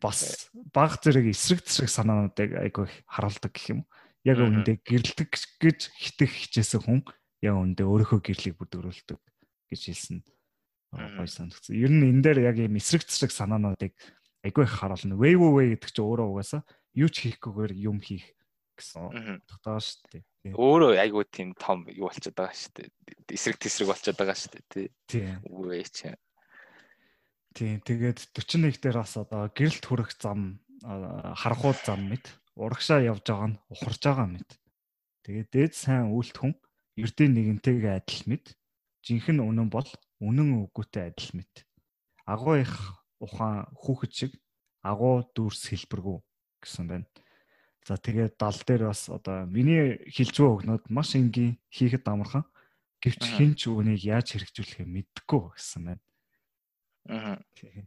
бас баг зэрэг эсрэг зэрэг санаануудыг айгүй харуулдаг гэх юм. Яг үүндээ гэрэлтэх гэж хитэх хичээсэн хүн яг үүндээ өөрийнхөө гэрлийг бүтгрүүлдэг гэж хэлсэн. Гой санагдсан. Ер нь энэ дээр яг юм эсрэг зэрэг санаануудыг айгүй харуулна. Way way гэдэг чинь өөрөө угаасаа юу ч хийхгүйгээр юм хийх гэсэн утгатай шүү дээ. Өөрөө айгуу тийм том юу болчиход байгаа шүү дээ. Эсрэг тесрэг болчиход байгаа шүү дээ. Тий. Үгүй чи. Тий. Тэгээд 41 дээр бас одоо гэрэлт хүрэх зам харахууд зам мэд урагшаа явж байгаа нь ухарж байгаа мэд. Тэгээд дээд сайн үйлт хүн эрдийн нэгэнтэйгээ адил мэд. Жинхэнэ үнэн бол үнэн үгүйтэй адил мэд. Агуу их ухаан хүүхэд шиг агуу дүүрс хэлбэргүй гэсэн байна. За тэгээд дал дээр бас одоо миний хилж буй өгнөд маш энгийн хийхэд амархан гэвч хэн ч үүнийг яаж хэрэгжүүлэхээ мэдэхгүй гэсэн байна. Аа.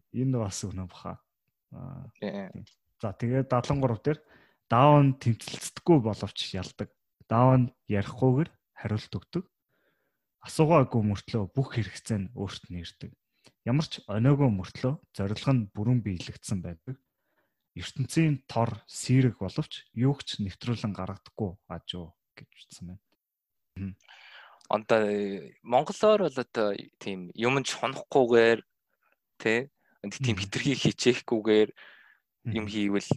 Энэ бас үнэн баха. Аа. За тэгээд 73 дээр даун тэмцэлцдэггүй боловч ялдаг. Даун ярихгүйгээр хариулт өгдөг. Асуугаагүй мөртлөө бүх хэрэгцээ нь өөрт нь ирдэг. Ямар ч онойгоо мөртлөө зорилго нь бүрэн биелэгдсэн байдаг ертөнцийн тор сэрэг боловч юу ч нэвтрүүлэн гаргадаггүй ажуу гэж утсан байна. Одоо Монголоор бол одоо тийм юм ч хонохгүйгээр тий тийм хитрхи хичээхгүйгээр юм хийвэл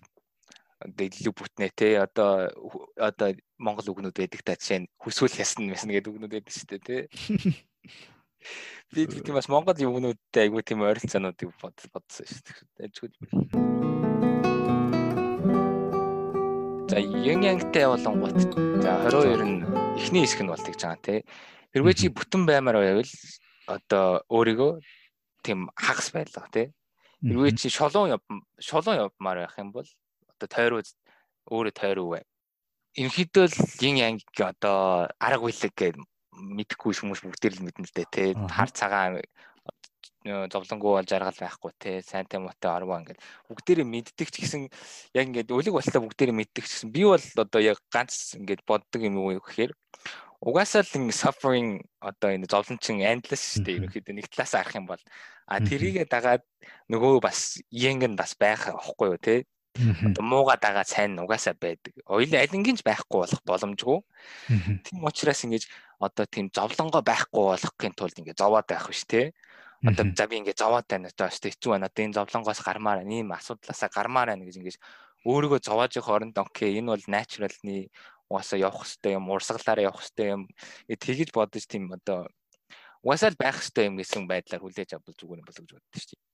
илүү бүтнэ те одоо одоо монгол үгнүүд байдаг та жишээ нь хүсвэл ясна мэсна гэдэг үгнүүд байдаг шүү дээ те *laughs* би тийм бас монгол үгнүүдтэй айгүй тийм ойролцоонуудыг бодсон шүү дээ. За yin yang-тэй болонгууд за 22 нь эхний хэсэг нь бол тэгж байгаа те. Хэрвээ чи бүтэн баймаар байвал одоо өөрийгөө тийм хагас байлгаа те. Хэрвээ чи шолон шолон явмаар байх юм бол одоо тойруу өөрөө тойруу бай. Ерөнхийдөө л yin yang одоо арга үйлэг гэж мэдэхгүй хүмүүс бүгд л мэднэ л дээ тий. Хар цагаан зовлонгоо бол жаргал байхгүй те. Сайнтай муутай орвоо ингээд. Бүгдээрээ мэддэг ч гэсэн яг ингээд өлег болтоо бүгдээрээ мэддэг ч гэсэн би бол одоо яг ганц ингээд боддог юм уу гэхээр угаасаа л ингэ suffering одоо энэ зовлончин endless шүү дээ. Ерөнхийдөө нэг талаас арах юм бол. А тэрийгэ дагаад нөгөө бас янг нь бас байх аахгүй юу те Одоо мууга дагаа сайн угаасаа байдаг. Ойлын алингийн ч байхгүй болох боломжгүй. Тийм учраас ингэж одоо тийм зовлонгоо байхгүй болохын тулд ингэ зовоод байх биш те. Одоо за би ингэ зовоод байна одоо шүү дээ хэцүү байна. Одоо энэ зовлонгоос гармаар байна. Ийм асуудлаасаа гармаар байна гэж ингэж өөрийгөө зовоож явах оронд окей энэ бол naturalны угаасаа явах хэвээр юм урсгалаараа явах хэвээр юм тэгэж бодож тийм одоо угаасаа л байх хэвээр юм гэсэн байдлаар хүлээж авбал зүгээр юм болов гэж боддоо шүү дээ.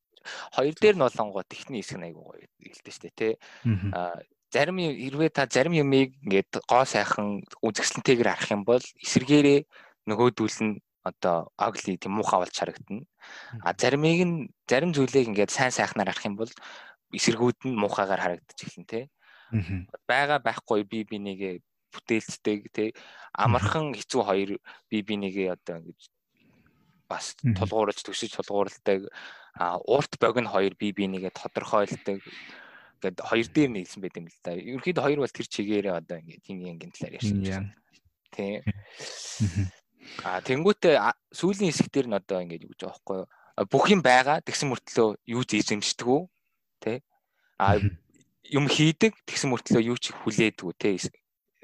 Хоёр дээр нь болонгоо техникийн хэсэг нь айгуу гоё хэлдэг шүү дээ тий. Аа зарим хэрвээ та зарим юмыг ингээд гоо сайхан үзэсгэлэнтэйгээр харах юм бол эсэргээрээ нөгөөдүүл нь одоо ugly тийм муухай болж харагдана. А заримыг нь зарим зүйлийг ингээд сайн сайхнаар харах юм бол эсэргүүд нь муухайгаар харагдаж эхэлнэ тий. Бага байхгүй би бинийгээ бүтээлцдэг тий амархан хэцүү хоёр би бинийгээ одоо ингэж бас тулгуурлаж төшиж тулгуурладаг урт богино хоёр бие бинийгээ тодорхойлдог гэд хоёр дээр нийлсэн байт юм л да. Ерөнхийдөө хоёр бол тэр чигээрээ одоо ингээд хин янгийн талаар ярьсан байна. Тий. А тэнгуүтээ сүүлийн хэсэг дээр нь одоо ингээд юу гэж байхгүй юу? Бүх юм байгаа тэгсэн мөртлөө юу ч эзэмшдэг үү? Тий. А юм хийдэг тэгсэн мөртлөө юу ч хүлээдгүй тий.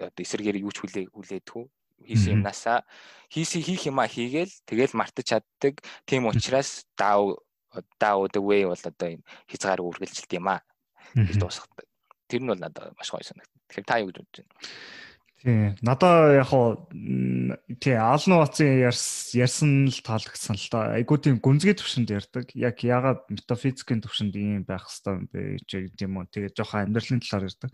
Одоо эсэргээр юу ч хүлээ хүлээдгүй хийсэн юмнасаа хийсэн хийх юмаа хийгээл тэгэл мартаж чаддаг. Тийм учраас даав даав the way бол одоо энэ хязгаар үргэлжилт юм аа гэж дуусгадаг. Тэр нь бол надад маш гоё санагдав. Тэгэхээр та юу гэж бодож байна? Тий. Надаа яг хоо тий Алн Ватсын ярьсан л таалагдсан л да. Айгуу тийм гүнзгий төвшөнд ярьдаг. Яг ягаад метафизикийн төвшөнд ийм байх хэвээр бэ гэж юм уу. Тэгээ жоохон амьдралын талаар ярьдаг.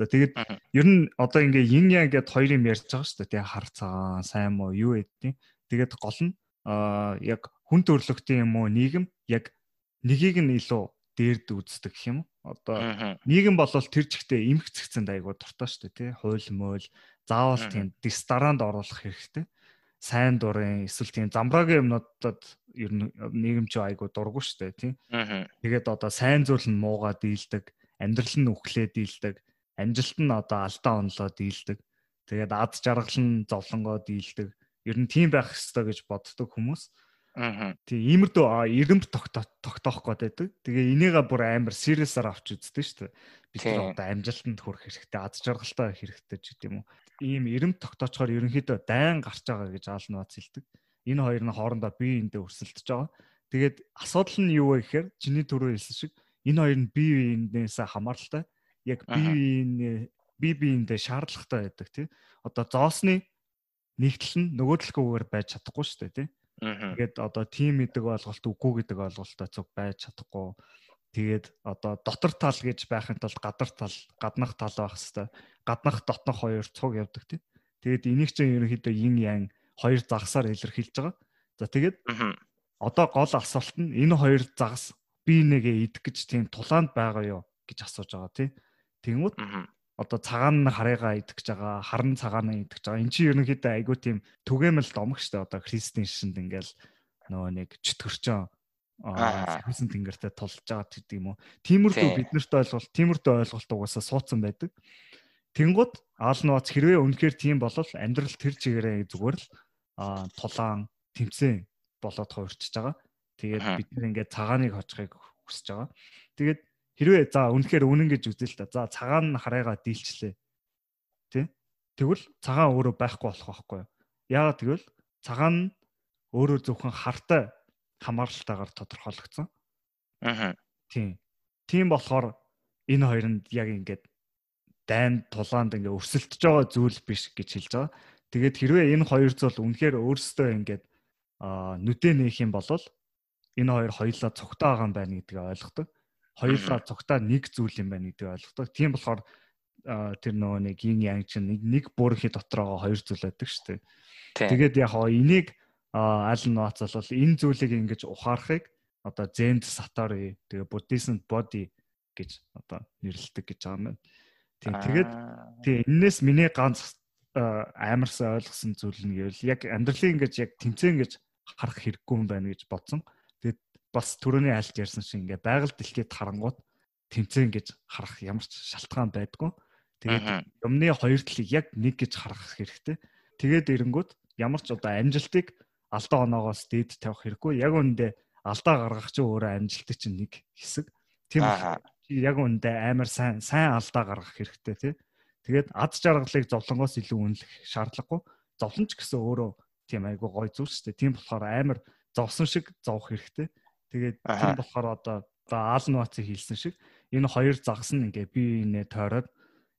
За тэгээд ер нь одоо ингээ yin yang гэд хоёр юм ярьж байгаа шүү дээ. Тэгээ хар цагаан, сайн муу юу гэдэг. Тэгээд гол нь аа яг хүн төрлөختийн юм уу нийгэм яг нэгийг нь илүү дээрд үздэг гэх юм. Одоо нийгэм болвол тэр чигтээ эмх цэгцэнд айгуу дуртай шүү дээ тий. Хууль мойл заавал тийм дистараанд оруулах хэрэгтэй. Сайн дурын эсвэл тийм замбрагийн юмнуудад ер нь нийгэм чи айгуу дургу шүү дээ тий. Тэгээд одоо сайн зүйл нь муугаа дийлдэг, амьдрал нь үхлээ дийлдэг амжилт нь одоо алдаа онлоо дийлдэг. Тэгээд ад жаргал нь зовлонгоо дийлдэг. Ер нь тийм байх хэрэгтэй гэж боддог хүмүүс. Аа. Тийм иймэрдүү эрэмб тогтоох гээд байдаг. Тэгээ энийгээ бүр амар сериусаар авч үздэг шүү дээ. Бид нар одоо амжилтанд хүрэх хэрэгтэй, ад жаргалтай хэрэгтэй ч гэдэм үү. Ийм эрэмб тогтоочхоор ерөнхийдөө дайн гарч байгаа гэж аалнаац хэлдэг. Энэ хоёр нь хоорондоо бие биендээ өрсөлдөж байгаа. Тэгээд асуудал нь юу вэ гэхээр чиний түрүү хэлсэн шиг энэ хоёр нь бие биенээс хамааралтай яг бие бие биендээ шаардлагатай байдаг тий. Одоо зоосны нэгдэл нь нөгөөдөлгүйгээр байж чадахгүй шүү дээ тий. Тэгээд одоо тим гэдэг ойлголт үгүй гэдэг ойлголттой цуг байж чадахгүй. Тэгээд одоо дотор тал гэж байхын тулд гадар тал, гаднах тал байх хэвээр. Гаднах дотнох хоёр цуг явдаг тий. Тэгээд энийг чинь ерөнхийдөө yin yang хоёр загсаар илэрхийлж байгаа. За тэгээд одоо гол асуулт нь энэ хоёр загас бие нэгээ идэх гэж тийм тулаанд байгаа юу гэж асууж байгаа тий. Тэнгүүт одоо цагаан харыгаа идэх гэж байгаа, харан цагаанаа идэх гэж байгаа. Эн чинь ерөнхийдөө айгүй тийм түгээмэл домог штэ одоо христийн шинд ингээл нөгөө нэг чөтгөрчөн аа хисэн тэнгэртэй тулж байгаа гэдэг юм уу. Тиймэрхүү биднэрт ойлголт, тиймэрхүү ойлголт угаасаа суудсан байдаг. Тэнгууд аалнууц хэрвээ үнэхээр тийм болол амьдрал тэр чигээрээ зүгээр л аа тулаан тэмцээн болоод хувирчиж байгаа. Тэгээд бид нэг ингээд цагааныг хожихыг хүсэж байгаа. Тэгээд Хэрвээ за үнэхээр үнэн гэж үзэл та. За цагаан хараагаа дийлчлээ. Тэ? Тэгвэл цагаан өөрөө байхгүй болох байхгүй юу? Яагаад тэгвэл цагаан нь өөрөө зөвхөн хартай хамааралтайгаар тодорхойлогдсон. Аа. Тийм. Тийм болохоор энэ хоёронд яг ингээд дайн тулаанд ингээ өрсөлдөж байгаа зүйл биш гэж хэлж байгаа. Тэгээд хэрвээ энэ хоёр зүйл үнэхээр өөрсдөө ингээд нүдэ нээх юм бол энэ хоёр хоёулаа цогтой байгаа юм байна гэдгийг ойлгодог. Хоёулаа цогтой нэг зүйл юм байна гэдгийг ойлгодог. Тийм болохоор тэр нөгөө нэг yin yang чинь нэг бүрхий дотор байгаа хоёр зүйл байдаг шүү дээ. Тэгээд яг хоо энийг аль нь нууц бол энэ зүйлийг ингэж ухаарахыг одоо Zen Satori тэгээ Buddhism body гэж одоо нэрлэдэг гэж байгаа юм байна. Тийм тэгээд тийм энээс миний ганц амарсаа ойлгосон зүйл нь гэвэл яг амьдралын ингэж яг тэмцээн гэж харах хэрэггүй юм байна гэж бодсон. Тэгээд бас түрүүний айлт ярьсан шиг ингээ байгаль дэлхийд харангууд тэмцээн гэж харах ямар ч шалтгаан байдгүй. Тэгээд юмны хоёр талыг яг нэг гэж харах хэрэгтэй. Тэгээд эренгүүд ямар ч одоо амжилтыг алдаа оноогоос дээд тавих хэрэггүй. Яг үүндээ алдаа гаргах чинь өөрөө амжилтын чинь нэг хэсэг. Тийм яг үүндээ амар сайн сайн алдаа гаргах хэрэгтэй тий. Тэгээд ад жаргалыг зовлонгоос илүү үнэлэх шаардлагагүй. Зовлон ч гэсэн өөрөө тийм айгу гой зүйл шүү дээ. Тийм болохоор амар зовсон шиг зовх хэрэгтэй. Тэгээд тийм болохоор одоо аал нуацыг хийлсэн шиг энэ хоёр загас нь ингээ бие биенээ тойроод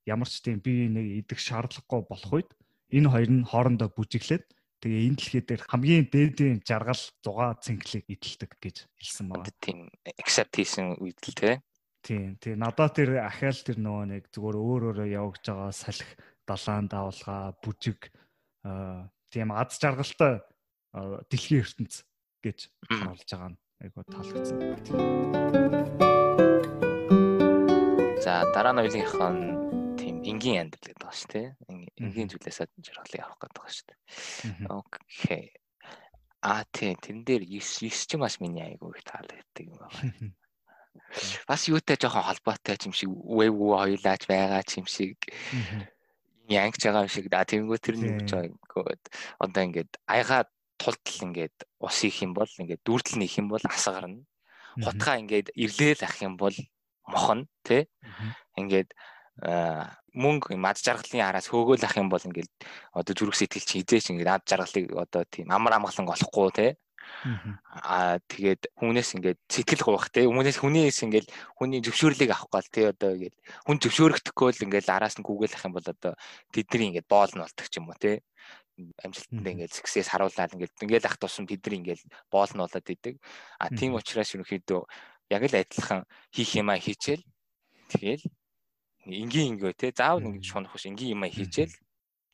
ямар ч тийм бие биенээ идэх шаардлагагүй болох үед энэ хоёр нь хоорондоо бүжиглээд тэгээ энэ дэлхий дээр хамгийн дээдийн жаргал зугаа цэнгэлийг идэлдэг гэж хэлсэн байна. Тийм accept хийсэн үед л тий. Тийм. Тэгээ надад тэр ахаал тэр нөгөө нэг зүгээр өөр өөрө явагдаж байгаа салхи далаан давлгаа бүжиг тийм аз жаргалтай дэлхийн ертөнц гэж харуулж байгаа нь айгуу таалагдсан. За дараа нь хоёулынх нь тийм энгийн амьдрал гэдэг байгаа шүү дээ. Энгийн зүйлээс жаргалыг авах гэдэг байгаа шүү дээ. Окей. А тийм тэн дээр 9 9 ч бас миний айгуу их таалагддаг юм байна. бас юутай жоохон холбоотой юм шиг wave хоёулаач байгаа юм шиг янгч байгаа юм шиг да тэнгүү тэр нэг жоохон одоо ингээд аяга тултал ингээд ус их юм бол ингээд дүүртэл нэх юм бол ас гарна хутгаа ингээд ирлээл ах юм бол мохно тий ингээд мөнгө мад жаргалын араас хөөгөөл ах юм бол ингээд одоо зүрх сэтгэл чи хизээч ингээд ад жаргалыг одоо тийм амар амгалан олохгүй тий Аа тэгээд хүнээс ингээд сэтгэл гоох те хүмүүнээс хүнээс ингээд хүний зөвшөөрлийг авах гал те одоо ингээд хүн зөвшөөрөгдөхгүй л ингээд араас нь гүгээлэх юм бол одоо тэдний ингээд боол нь болдог ч юм уу те амжилтанд ингээд сексээс харуулаад ингээд ингээд ах тусам тэдний ингээд боол нь болоод идэг. А тийм учраас ерөнхийдөө яг л адилхан хийх юмаа хийчихэл. Тэгэл энгийн ингээ те заавал ингэж шунах биш. Энгийн юмаа хийчихэл.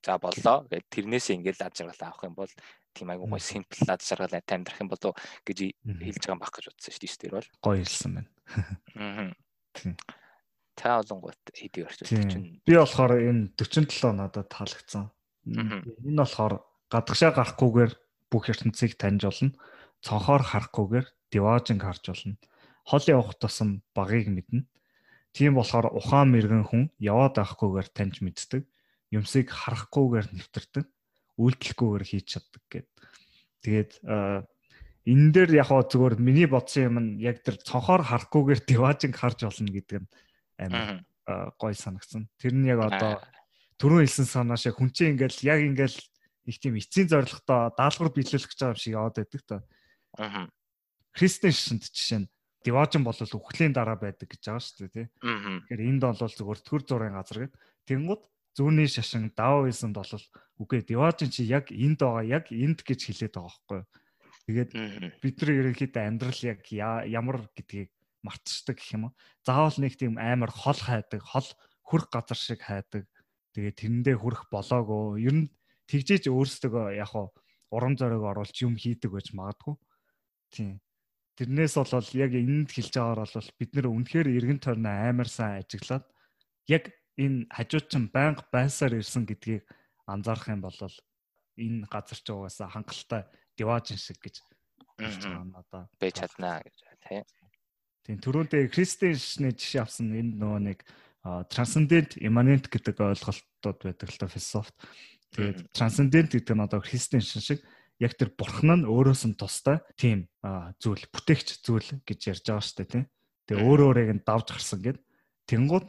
За боллоо. Гэд тэрнээсээ ингээд ад жаргал авах юм бол тийм айгуу гой simple ад жаргал амьдрах юм болов гэж хэлж байгаа юм баг гэж бодсон шүү дээ тэр бол гоё хэлсэн байна. Аа та олонгот хэдий орчуулдаг чинь би болохоор энэ 47 надад таалагдсан энэ болохоор гадагшаа гарахгүйгээр бүх ертөнцийг таньж олно. Цонхоор харахгүйгээр диважинг харж болно хол явах тусам багыг мэднэ. Тийм болохоор ухаан мэрэгэн хүн яваад байхгүйгээр таньж мэддэг. Юмсыг харахгүйгээр нэвтэрдэг үйлдэлгүйгээр хийж чаддаг гэд. Тэгээд энэ дээр яг хоо зүгээр миний бодсон юм нь яг тэр цонхоор харахгүйгээр диважинг харж олно гэдэг нь амар гой санагдсан. Тэр нь яг одоо түрүүн хэлсэн санаа шиг хүн чинь ингээл яг ингээл их тийм эцсийн зорилготой даалгавар биелүүлэх гэж байгаа юм шиг яваад байдаг та. Аа. Христэн шинт жишээ нь диважин бол үхлийн дараа байдаг гэж байгаа шүү дээ тий. Тэгэхээр энд бол зүгээр төр зургийн газар гэдэг. Тэнгууд зүүнний шашин даоизмд бол үгүй диважин чи яг энд байгаа яг энд гэж хэлээд байгаа байхгүй. Тэгээд бид нар ерөнхийдөө амьдрал яг ямар гэдгийг мартчихдаг гэх юм уу. Заавал нэг тийм амар хол хайдаг, хол хөрх газар шиг хайдаг. Тэгээд тэрэндээ хүрэх болоогүй. Ер нь тэгжээж өөрсдөө яг уу урам зориг оруулж юм хийдэг байж магадгүй. Тийм. Тэрнээс бол яг энд хэлж байгаагаар бол бид нэр үнэхээр эргэн тойрноо амар сайн ажиглаад яг энэ хажууд чинь байнга байсаар ирсэн гэдгийг анзаарах юм бол энэ газар ч угаасаа хангалттай диважин шиг гэж хэлж байгаа юм одоо байж чаднаа гэж тий. Тийм түрүүндээ Кристиан шний жишээ авсан энэ нөгөө нэг transcendent immanent гэдэг ойлголтууд байдаг л та философт. Тэгээд transcendent гэдэг нь одоо Кристиан шин шиг яг тэр бурхан нь өөрөөс нь тустай тийм зүйл бүтээгч зүйл гэж ярьж байгаа шүү дээ тийм. Тэгээ өөр өөрийг нь давж гарсан гэд. Тэнгууд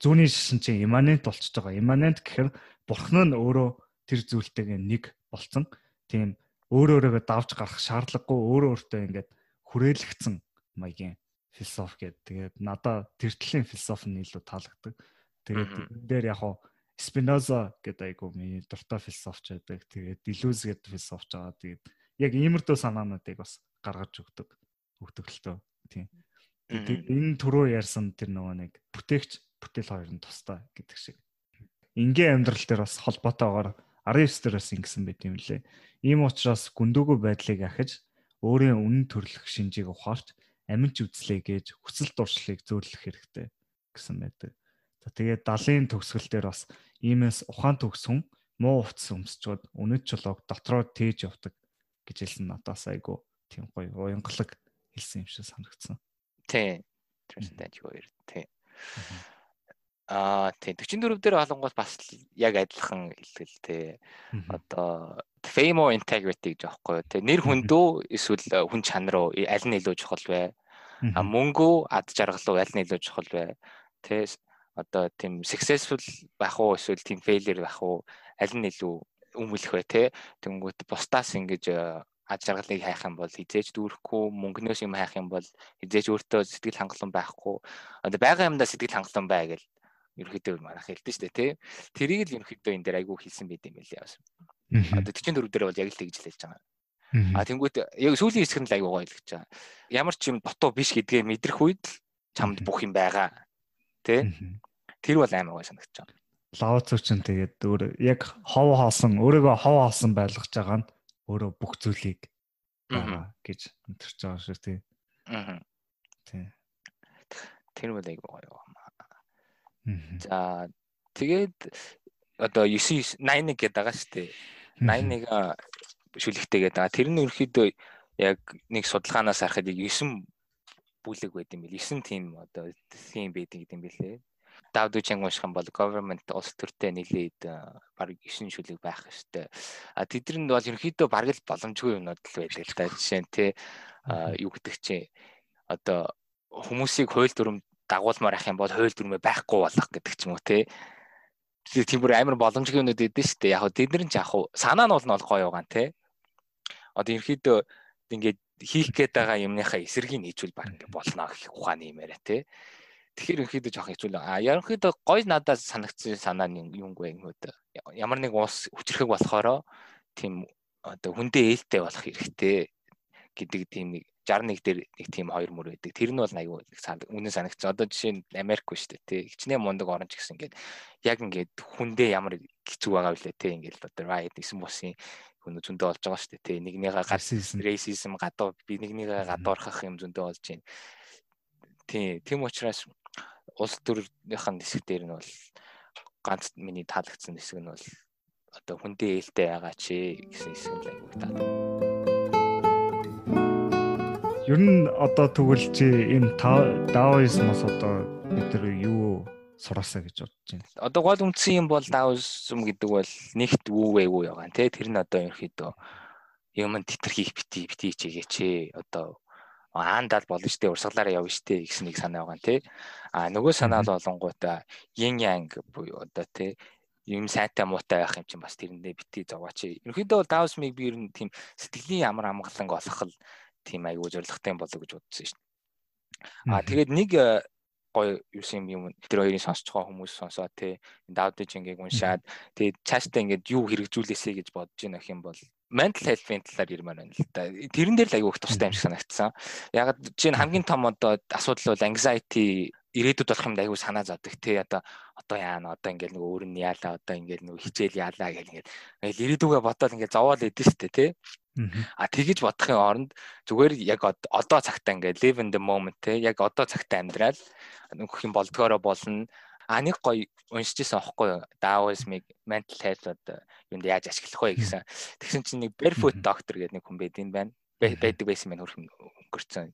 зүүнний шишин чинь имманент болчихж байгаа. Имманент гэхээр бурхан нь өөрөө тэр зүйлтэйгээ нэг болцсон. Тийм өөр өөрөөгөө давж гарах шаардлагагүй өөр өөртөө ингээд хүрээлэгдсэн маягийн философи гэдэг. Тэгээд надаа тэр төлөлийн философи нь илүү таалагддаг. Тэгээд энэ дээр яг хуу Спиноза гэдэг айгу миний дуртай философч байдаг. Тэгээд Делюз гэдэг философч байгаа. Тэгээд яг иймэрдүү санаануудыг бас гаргаж өгдөг. Өгдөг л тоо. Тийм. Тэгээд энэ түрүү ярьсан тэр нөгөө нэг бүтээгч бүтээл хоёр нь тустай гэдэг шиг. Ингийн амьдрал дээр бас холбоотойгоор 19 дээрээс ингэсэн байт юм лээ. Ийм учраас гүндүүгөө байдлыг ахиж өөрийн үнэн төрлөх шинжийг ухаарч аминч үзлээ гэж хүсэл дуршлыг зөөрлөх хэрэгтэй гэсэн байдаг. За тэгээд 70-ын төгсгөл дээр бас иймээс ухаан төгс хүн муу утас өмсчод үнэт чулууг дотроо тээж явдаг гэж хэлсэн надаас айгу тийм гоё уянгалаг хэлсэн юм шиг санагдсан. Тий. Тэрсэнтэй юу тий. Аа тий 44 дээр олонгоос бас яг адилхан хэлгэл тий. Одоо fame or integrity гэж аахгүй тий. Нэр хүндөө эсвэл хүн чанар уу аль нь илүү чухал вэ? А мөнгө ад жаргал уу? Аль нь илүү чухал вэ? Тий одоо тийм successful байх уу? Эсвэл тийм failure байх уу? Аль нь илүү өмөлөх вэ те тэнгүүт бусдаас ингэж э, ад жаргалыг хайх юм бол хизээж дүүрэхгүй мөнгнөөс юм хайх юм бол хизээж өөртөө сэтгэл хангалуун байхгүй. Одоо байгаа юмдаа сэтгэл хангалуун бай гэл ерөөхдөө манайх хэлдэг шүү дээ тий тэрийг л ерөөхдөө энэ дээр айгүй хэлсэн байт юм байлээ бас одоо 44 дээр бол яг л тэгж л хэлж байгаа А тэнгуут яг сүүлийн хэсэг нь л аягүй гоё л гэж байгаа. Ямар ч юм дутуу биш гэдгээ мэдрэх үед л чамд бүх юм байгаа. Тэ? Тэр бол амар гой санагдаж байна. Лаоцо ч тэгээд өөр яг хов хаалсан өөрийгөө хов хаалсан байлгаж байгаа нь өөрөө бүх зүйлийг байгаа гэж мэдэрч байгаа шүү тий. Аа. Тий. Тэр бол айгүй гоё юм. За тэгээд одоо 9 81 гэдэг байгаа шүү дээ. 81 шүлэгтэй гэдэг байгаа. Тэр нь ерөөхдөө яг нэг судалгаанаас харахад 9 бүлэг байд юм бил. 9 тийм одоо тийм байдаг юм билээ давдуучинг унших юм бол government улс төртэй нийлээд баг 9 шүлэг байх хэрэгтэй. А тэдрэнд бол ерөнхийдөө баг л боломжгүй юмнууд л байдаг л та жишээ нь те юу гэдэг чинь одоо хүмүүсийг хууль дүрм дагуулмаар ах юм бол хууль дүрмээ байхгүй болох гэдэг ч юм уу те тиймэр амар боломжгүй юмнууд өгдөн шүү дээ. Яг хөө тэд нар ч яг хөө санаа нь бол нь гоё байгаа те. Одоо ерөнхийдөө ингээд хийх гээд байгаа юмныхаа эсэргийг нийцүүл баг ингээд болно гэх ухааны юм яриа те. Тэгэхээр ерөнхийдөө жоох хэцүү л. А ерөнхийдөө гоё надад санагдсан санаа нь юунгүй ингэвд ямар нэг уус хүчрэх болохоро тийм одоо хүндээ ээлтэй болох хэрэгтэй гэдэг тийм нэг 61 дээр нэг тийм хоёр мөр байдаг. Тэр нь бол аюу үнэн санагцсан. Одоо жишээ нь Америк биш үү те. Хичнээн мундаг орон ч гэсэн ингээд яг ингээд хүндээ ямар хэцүү байгаа вүлээ те. Ингээд одоо riot гэсэн бусын хүн зөндөө болж байгаа шүү дээ те. Нэгнийгээ racism гадуу би нэгнийгээ гадуурхах юм зөндөө болж байна. Тийм. Тийм учраас улс төрийнхэн хэсэг дээр нь бол ганц миний таалагдсан хэсэг нь бол одоо хүндээ ээлтэй байгаа чи гэсэн хэсэг л айгуу таа. Ер нь одоо тэгвэл чи энэ даоизмос одоо бид нар юу сураасаа гэж бодож байна. Одоо гол үндсэн юм бол даоизм гэдэг бол нэгт вэ үү ягаан тий тэр нь одоо ерөөхдөө юм тэтэр хийх бити бити чигээч одоо аандал болно штэ урсгалаараа явна штэ гэсэн нэг санаа байгаа тий. А нөгөө санаа л олонгуудаа yin yang буюу одоо тий юм сайтай муутай байх юм чинь бас тэрэндээ бити зовооч. Ерөнхийдөө бол Даусмиг би ер нь тийм сэтгэлийн ямар амгалан олох л тийм айгүй зоригтой болоо гэж бодсон шин. А тэгээд нэг э, гоё юусэн юм тэр хоёрын сонсож байгаа хүмүүс сонсоо тий даудижингийг уншаад тэгээд цаашдаа ингээд юу хэрэгжүүлээсэй гэж бодож гэх юм бол mental health-ийн талаар ярмаар байна л да. Тэрэн дээр л аягүй их тустай юм шиг санагдсан. Яг чинь хамгийн том одоо асуудал бол anxiety ирээдүйд болох юм аягүй санаа зовдөг тий одоо одоо яана одоо ингээл нэг өөр нь яалаа одоо ингээл нэг хичээл яалаа гэл ингээд ирээдүгээ бодоод ингээд зовоол идэв штэ тий А тэгэж бодохын оронд зүгээр яг одоо цагтаа ингээд live in the moment те яг одоо цагтаа амьдрал нөх юм болдгоороо болно А нэг гоё уншижсэн аахгүй юу? Даоисмыг mental health одоо юунд яаж ашиглах вэ гэсэн. Тэгсэн чинь нэг barefoot doctor гэдэг нэг хүн байдсан байна. байдаг байсан байна хөрхөн өнгөрцөн.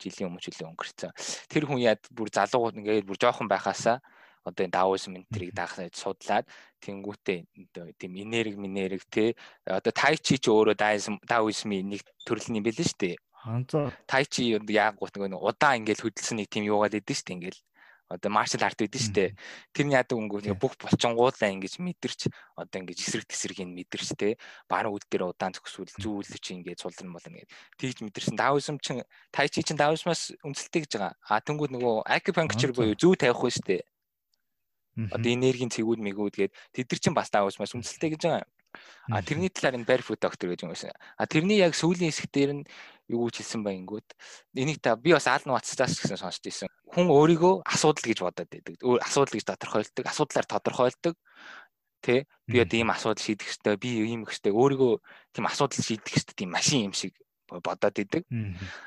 Жилийн өмнө жилийн өнгөрцөн. Тэр хүн яад бүр залуугууд ингээд бүр жоохон байхаасаа одоо энэ даоисм энтрийг даахнаа судлаад тэнгүүтээ тийм энерги минерэг те одоо тайчи ч өөрөө даоисмын нэг төрөл юм байл шүү дээ. Тайчи яг гут нэг удаан ингээд хөдөлсөн нэг тийм юугаад идэв шүү дээ ингээд одоо маршал арт байдэн штэ. Тэр нь яадаг өнгөө бүх булчингуудаа ингэж мэдэрч одоо ингэж эсрэг тесргийг мэдэрч те баруун үд дээр удаан зөксүүл зүүлж ингэж сулран болно гэдэг. Тэгж мэдэрсэн. Даосм чин тайчи чин даосмаас үнэлтэй гэж байгаа. А тэнгууд нөгөө акупанкчер буюу зүү тавих ба штэ. Одоо энергийн цэгүүд мэгүүд гээд тэд нар чин бас даосмаас үнэлтэй гэж байгаа. А тэрний талаар энэ barefoot doctor гэж юм байсан. А тэрний яг сүүлийн хэсэг дээр нь юу гэж хэлсэн байнгут энийг та би бас аалн ватцаас гэсэн сонсч ирсэн. Хүн өөрийгөө асуудал гэж бодоод байдаг. Асуудал гэж тодорхойлдог, асуудлаар тодорхойлдог. Тэ би одоо ийм асуудал шийдэх хэрэгтэй, би ийм их хэрэгтэй. Өөрийгөө тийм асуудал шийдэх хэрэгтэй тийм машин юм шиг бодоод идэг.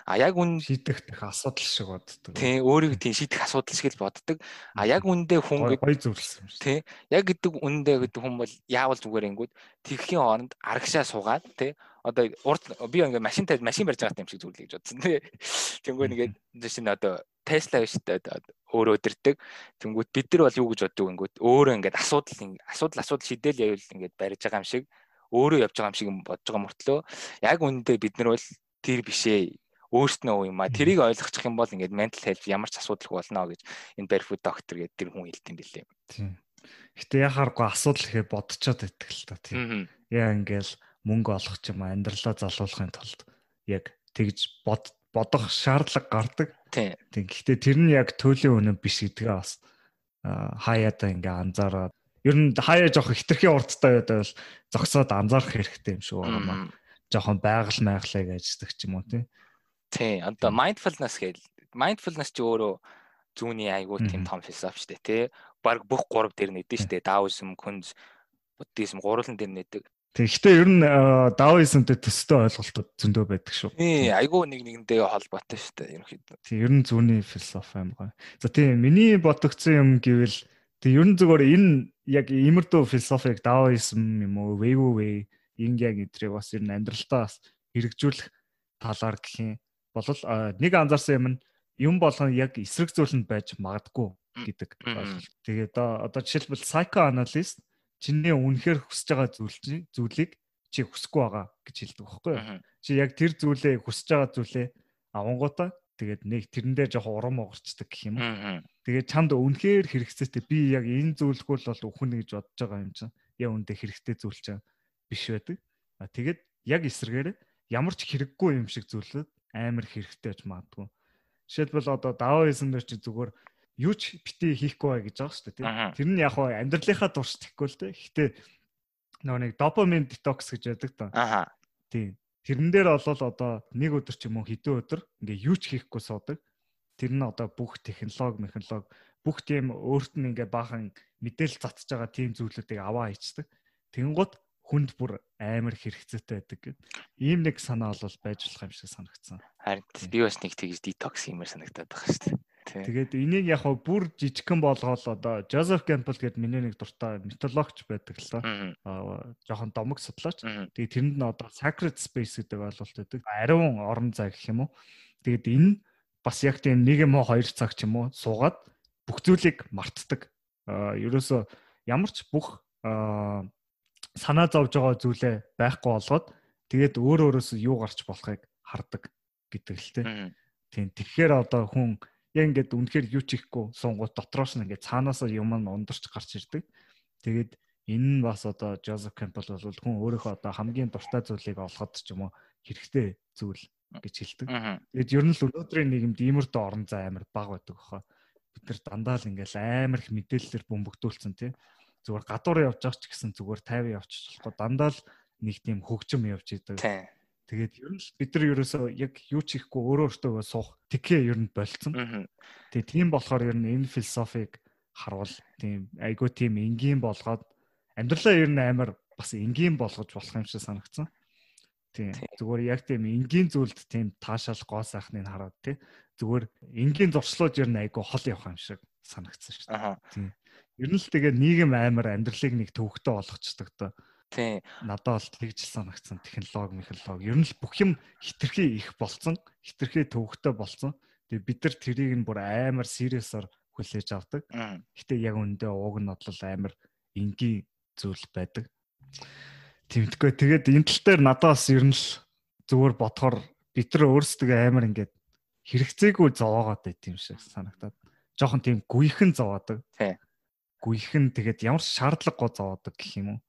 А яг үн шийдэх асуудал шиг боддог. Тий, өөрийг тийм шийдэх асуудал шиг л боддог. А яг үндэ хүн гой зөвлөсөн юм шиг. Тий. Яг гэдэг үндэ гэдэг хүн бол яавал зүгээр ингүүд тэрхийн хооронд арагшаа суугаад тий одоо урд би ингээ машин тавь машин барьж байгаа юм шиг зүйлээ гэж бодсон тий. Тэнгүү нэгээд жишээ нь одоо Tesla биш өөрөө өдөрдөг. Тэнгүүд бид нар бол юу гэж боддог ингүүд өөрөө ингээд асуудал асуудал асуудал шийдээл явуул ингээд барьж байгаа юм шиг өөрөө явж байгаа юм шиг бодож байгаа мөртлөө яг үүндээ бид нар бол тэр бишээ өөрснөө юм а тэрийг ойлгочих юм бол ингээд mental health ямар ч асуудал болно гэж энэ barefoot doctor гэдэг тэр хүн хэлдэм билээ. Тийм. Гэтэ яхааргүй асуудал ихе бодцоод байдаг л та тийм. Яа ингээл мөнгө олох ч юм аа амьдралаа залуулахын тулд яг тэгж бод бодох шаардлага гардаг. Тийм. Гэхдээ тэр нь яг төлөв үнэн биш гэдгээ бас хаяада ингээ анзаараад ер нь хаяа жоох хитрхийн урдтай байдаг бол зогсоод анзаарах хэрэгтэй юм шиг байна. Жохон байгаль майглаа гэждэг ч юм уу тий. Тий, одоо mindfulness гэл mindfulness чи өөрөө зүүнний айгуу тийм том философи шүү дээ тий. Бараг бүх гурав дээр нэдэж шүү дээ. Даосм, күнз, буддизм гурлан дээр нэдэг. Тэгэхдээ ер нь даоизмтэй төстэй ойлголтууд зөндөө байдаг шүү. Тий, айгуу нэг нэгэндээ холбоотой шүү дээ ерөнхийдөө. Тий, ер нь зүүнний философи юм гоё. За тий, миний бодогдсон юм гэвэл Тэг ер нь зүгээр энэ яг имэрдүү философик даоизм юм уу, вэйвүү вэй, инг яг эдрийг бас ер нь амьдралтаа бас хэрэгжүүлэх талаар гэх юм бол нэг анзаарсан юм нь юм болгон яг эсрэг зүйлэнд байж магадгүй гэдэг ойлголт. Тэгээд одоо жишээлбэл psychoanalyst чиний үнэхээр хүсэж байгаа зүйл зүйлийг чи хүсэхгүй байгаа гэж хэлдэг байхгүй юу? Чи яг тэр зүйлээ хүсэж байгаа зүйлээ авангуудаа тэгээд нэг тэрэндээ жоох урам угарчдаг гэх юм уу. Тэгээд чамд үнэхээр хэрэгцээтэй би яг энэ зүйлгүй л бол өхөнө гэж бодож байгаа юм чинь. Яа үндэ хэрэгтэй зүйл чинь биш байдаг. А тэгээд яг эсрэгээр ямар ч хэрэггүй юм шиг зүйлүүд амар хэрэгтэй гэж магадгүй. Жишээлбэл одоо даоизм дээр чи зүгээр юу ч бити хийхгүй бай гэж байгаа шүү дээ. Тэр нь яг хоо амьдралынхаа турш тэхгүй л дээ. Гэхдээ нөгөө нэг допамин детокс гэж байдаг та. Аха. Тийм. Тэрэн дээр болол одоо нэг өдөр ч юм уу хэдэн өдөр ингээ юу ч хийхгүй суудаг. Тэр нь одоо бүх технологи, механологи бүх тийм өөрт нь ингээ баахан мэдээлэл цацж байгаа тийм зүйлүүдийг аваа хийцдэг. Тэнгууд хүнд бүр амар хэрэгцээтэй байдаг гэд. Ийм нэг санаа бол байж болох юм шиг санагдсан. Харин би бас нэг тэгж детокс юмэр санагдаад байгаа шүү дээ. Тэгээд энийг яг хаа бүр жижигхэн болгоол одоо Joseph Campbell гэдэг миний нэг дуртай митологч байдаг л. Аа жоохон домог судлаач. Тэгээд тэрэнд нь одоо sacred space гэдэг ойлголт байдаг. Ариун орон зай гэх юм уу. Тэгээд энэ бас яг тийм нэг юм уу хоёр цаг ч юм уу суугаад бүх зүйлийг мартдаг. Аа ерөөсө ямар ч бүх санаа зовж байгаа зүйлээ байхгүй болгоод тэгээд өөр өөрөөс юу гарч болохыг хардаг гэдэг л тийм. Тэгэхээр одоо хүн яг ингээд үнэхээр юу ч ихгүй сунгууд дотроос нь ингээд цаанаасаа юм нь ундарч гарч ирдэг. Тэгээд энэ нь бас одоо Joseph Campbell бол хүн өөрийнхөө одоо хамгийн дуртай зүйлийг олоход ч юм уу хэрэгтэй зүйл гэж хэлдэг. Тэгээд ер нь л өнөөдрийн нийгэмд иймэрдээ орон зай амар бага байдаг хаа. Бид нар дандаа л ингээл амар их мэдээлэлээр бөмбөгдүүлсэн тий. Зүгээр гадуур явж байгаа ч гэсэн зүгээр 50 явчих болохгүй дандаа л нэг тийм хөгжим явж идэг. Тэгээд ер нь бид нар ерөөсөө яг юу ч хийхгүй өөрөө өөртөө суух тэкээ ер нь болцсон. Тэгээд тийм болохоор ер нь энэ философиг харвал тийм айгуу тийм энгийн болгоод амьдралаа ер нь амар бас энгийн болгож болох юм шиг санагдсан. Тийм зүгээр яг тийм энгийн зүйлд тийм таашаал гоо сайхныг хараад тий зүгээр энгийн зуршлууд ер нь айгуу хол явах юм шиг санагдсан шүү дээ. Тийм. Ер нь л тэгээ нийгэм амар амьдралыг нэг төвөгтэй болгочдөг доо. Тийм. Надад бол тэгж санагдсан технологи, механологи ер нь л бүх юм хитрхи их болцсон, хитрхи төвөгтэй болцсон. Тэгээ бид нар тэрийг нь бүр амар сериусаар хүлээж авдаг. Гэтэ яг үндэ ууг нь бодлол амар энгийн зүйл байдаг. Тэмтггүй тэгээд энэ тал дээр надад бас ер нь л зүгээр бодохоор бид нар өөрсдөө амар ингээд хэрэгцээгүй зовоогоод байт юм шиг санагдаад. жоохон тийм гүйхэн зовоодаг. Тий. Гүйхэн тэгээд ямар шаардлагагүй зовоодаг гэх юм уу.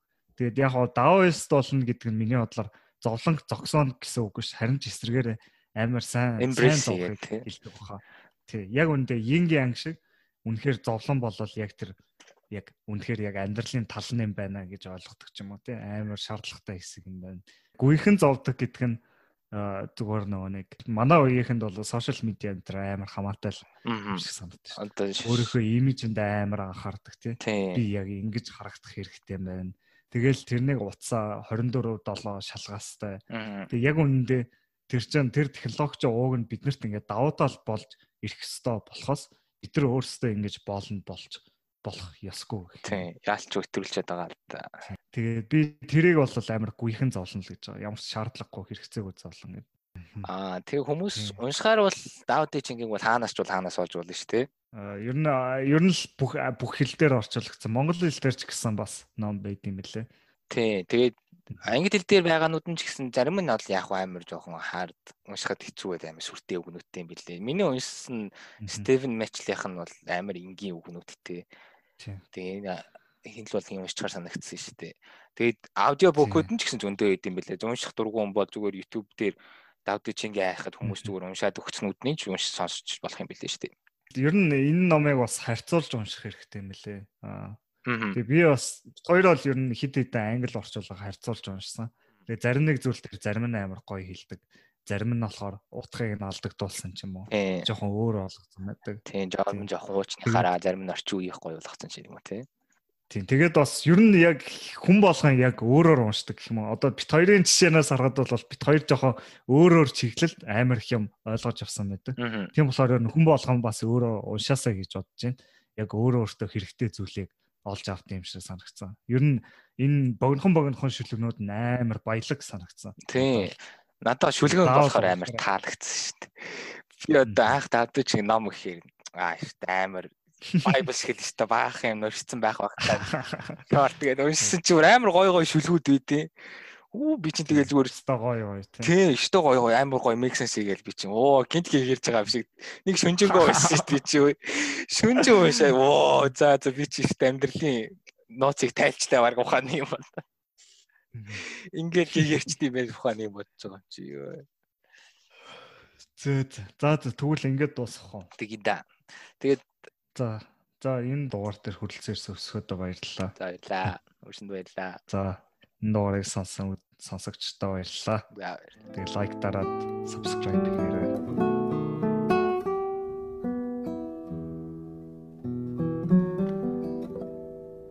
Тэгээд яг хоо даоист болно гэдэг нь миний бодлоор зовлон зогсооно гэсэн үг ш харин ч эсрэгээр амар сайн сайн зовх хэлдэг баха. Тий. Яг үндэ йингийн анги шиг үнэхээр зовлон болол яг тэр яг үнэхээр яг амьдралын тал нь юм байна гэж ойлгодог ч юм уу тий амар шаардлагатай хэсэг юм байна. Гүйхэн зовдөг гэдэг нь зүгээр нөгөө нэг манай үеийнхэнд бол сошиал медиа энэ амар хамаатай л шиг санагдаж байна. Өөрийнхөө имижэнд амар анхаардаг тий. Би яг ингэж харагдах хэрэгтэй байна. Тэгэл тэрнийг утсаа 24 7 шалгаастай. Тэг яг үнэндээ тэр чинь тэр технологич ууг нь биднэрт ингээд давуу тал болж ирэх ёстой болохоос бид нар өөрсдөө ингэж болно болж болох ёсгүй. Тийм. Яалч өтрүүлчихэд байгаа л да. Тэгээд би тэрийг бол амар гүйхэн зовлон л гэж байгаа. Ямар ч шаардлагагүй хэрэгцээгүй зовлон гэдэг. Аа тэгээ хүмүүс уншихаар бол даавд чингийг бол хаанаас ч бол хаанаас олж болно шүү дээ. Аа ер нь ер нь л бүх бүх хэл дээр орчуулагдсан. Монгол хэл дээр ч гэсэн бас ном байд юм бэлээ. Тий. Тэгээд англи хэл дээр байгаанууд нь ч гэсэн зарим нь бол яг амар жоохон хард уншихад хэцүү байд амар сүртэй үгнүүдтэй юм бэлээ. Миний уншсан Стивен Мэчлийнх нь бол амар энгийн үгнүүдтэй. Тэгээ хинл бол юм уучгаар санагдсан шүү дээ. Тэгээд аудио букуд нь ч гэсэн зөндөө байд юм бэлээ. Унших дургуун бол зүгээр YouTube дээр давд чингээ хайхад хүмүүс зүгээр уншаад өгчнүүдний ч унш сонсч болох юм бэлээ шүү дээ. Ер нь энэ номыг бас харьцуулж унших хэрэгтэй юм бэлээ. Аа. Тэгээ би бас хоёр бол ер нь хид хидэн англи орчуулга харьцуулж уншсан. Тэгээ зарим нэг зүйл төр зарим нь амар гоё хэлдэг зарим нь болохоор утгыг нь алдагдуулсан ч юм уу. Жохон өөр болгосон байдаг. Тийм, жоохон жоохон уучнахаараа зарим нь орчин үеих гоё болгосон ч юм уу тий. Тийм. Тэгээд бас ер нь яг хүн болгон яг өөрөөр уншдаг гэх юм уу. Одоо бит хоёрын жишээнээс харахад бол бит хоёр жоохон өөрөөр чиглэлд амар их юм ойлгож авсан байдаг. Тийм болохоор ер нь хүн болгон бас өөрөө уншаасаа гэж бодож байна. Яг өөрөө өөртөө хэрэгтэй зүйлийг олж авт юм шиг санагцсан. Ер нь энэ богинохон богинохон шүлгнүүд амар баялаг санагцсан. Тийм. Надад шүлгэн болохоор амар таалагдсан шүү дээ. Би одоо анх давдаг чинь ном ихээр аа амар Bible хэл өстө баах юм уншсан байх багтаа. *laughs* Тэгээд уншсан чинь амар гой гой шүлгүүд үйдээ. Оо би чинь тэгэл зүгээр өстө гой гой тий. Тий, өстө гой гой амар гой мексенс хийгээл би чинь оо гинт хийгэрж байгаа юм шиг нэг шүнжэнгөө уншсан шүү дээ чи. Шүнжэн уншаа. Оо за за би чи өстө амьдралын нууцыг тайлчтай баг ухааны юм байна. Ингээд хийгэрчт юм байх ухааны бодож байгаа чи юу. Зөө за за тэгвэл ингээд дуусгах уу. Тэгээ да. Тэгээд за за энэ дугаар дээр хүрэлцээрс өсгөөдөө баярлалаа. За баярлалаа. Өршөнд баярлалаа. За энэ дугаарыг сонсон сонсогчдоо баярлалаа. Тэгээ лайк дараад subscribe хийгээрэй.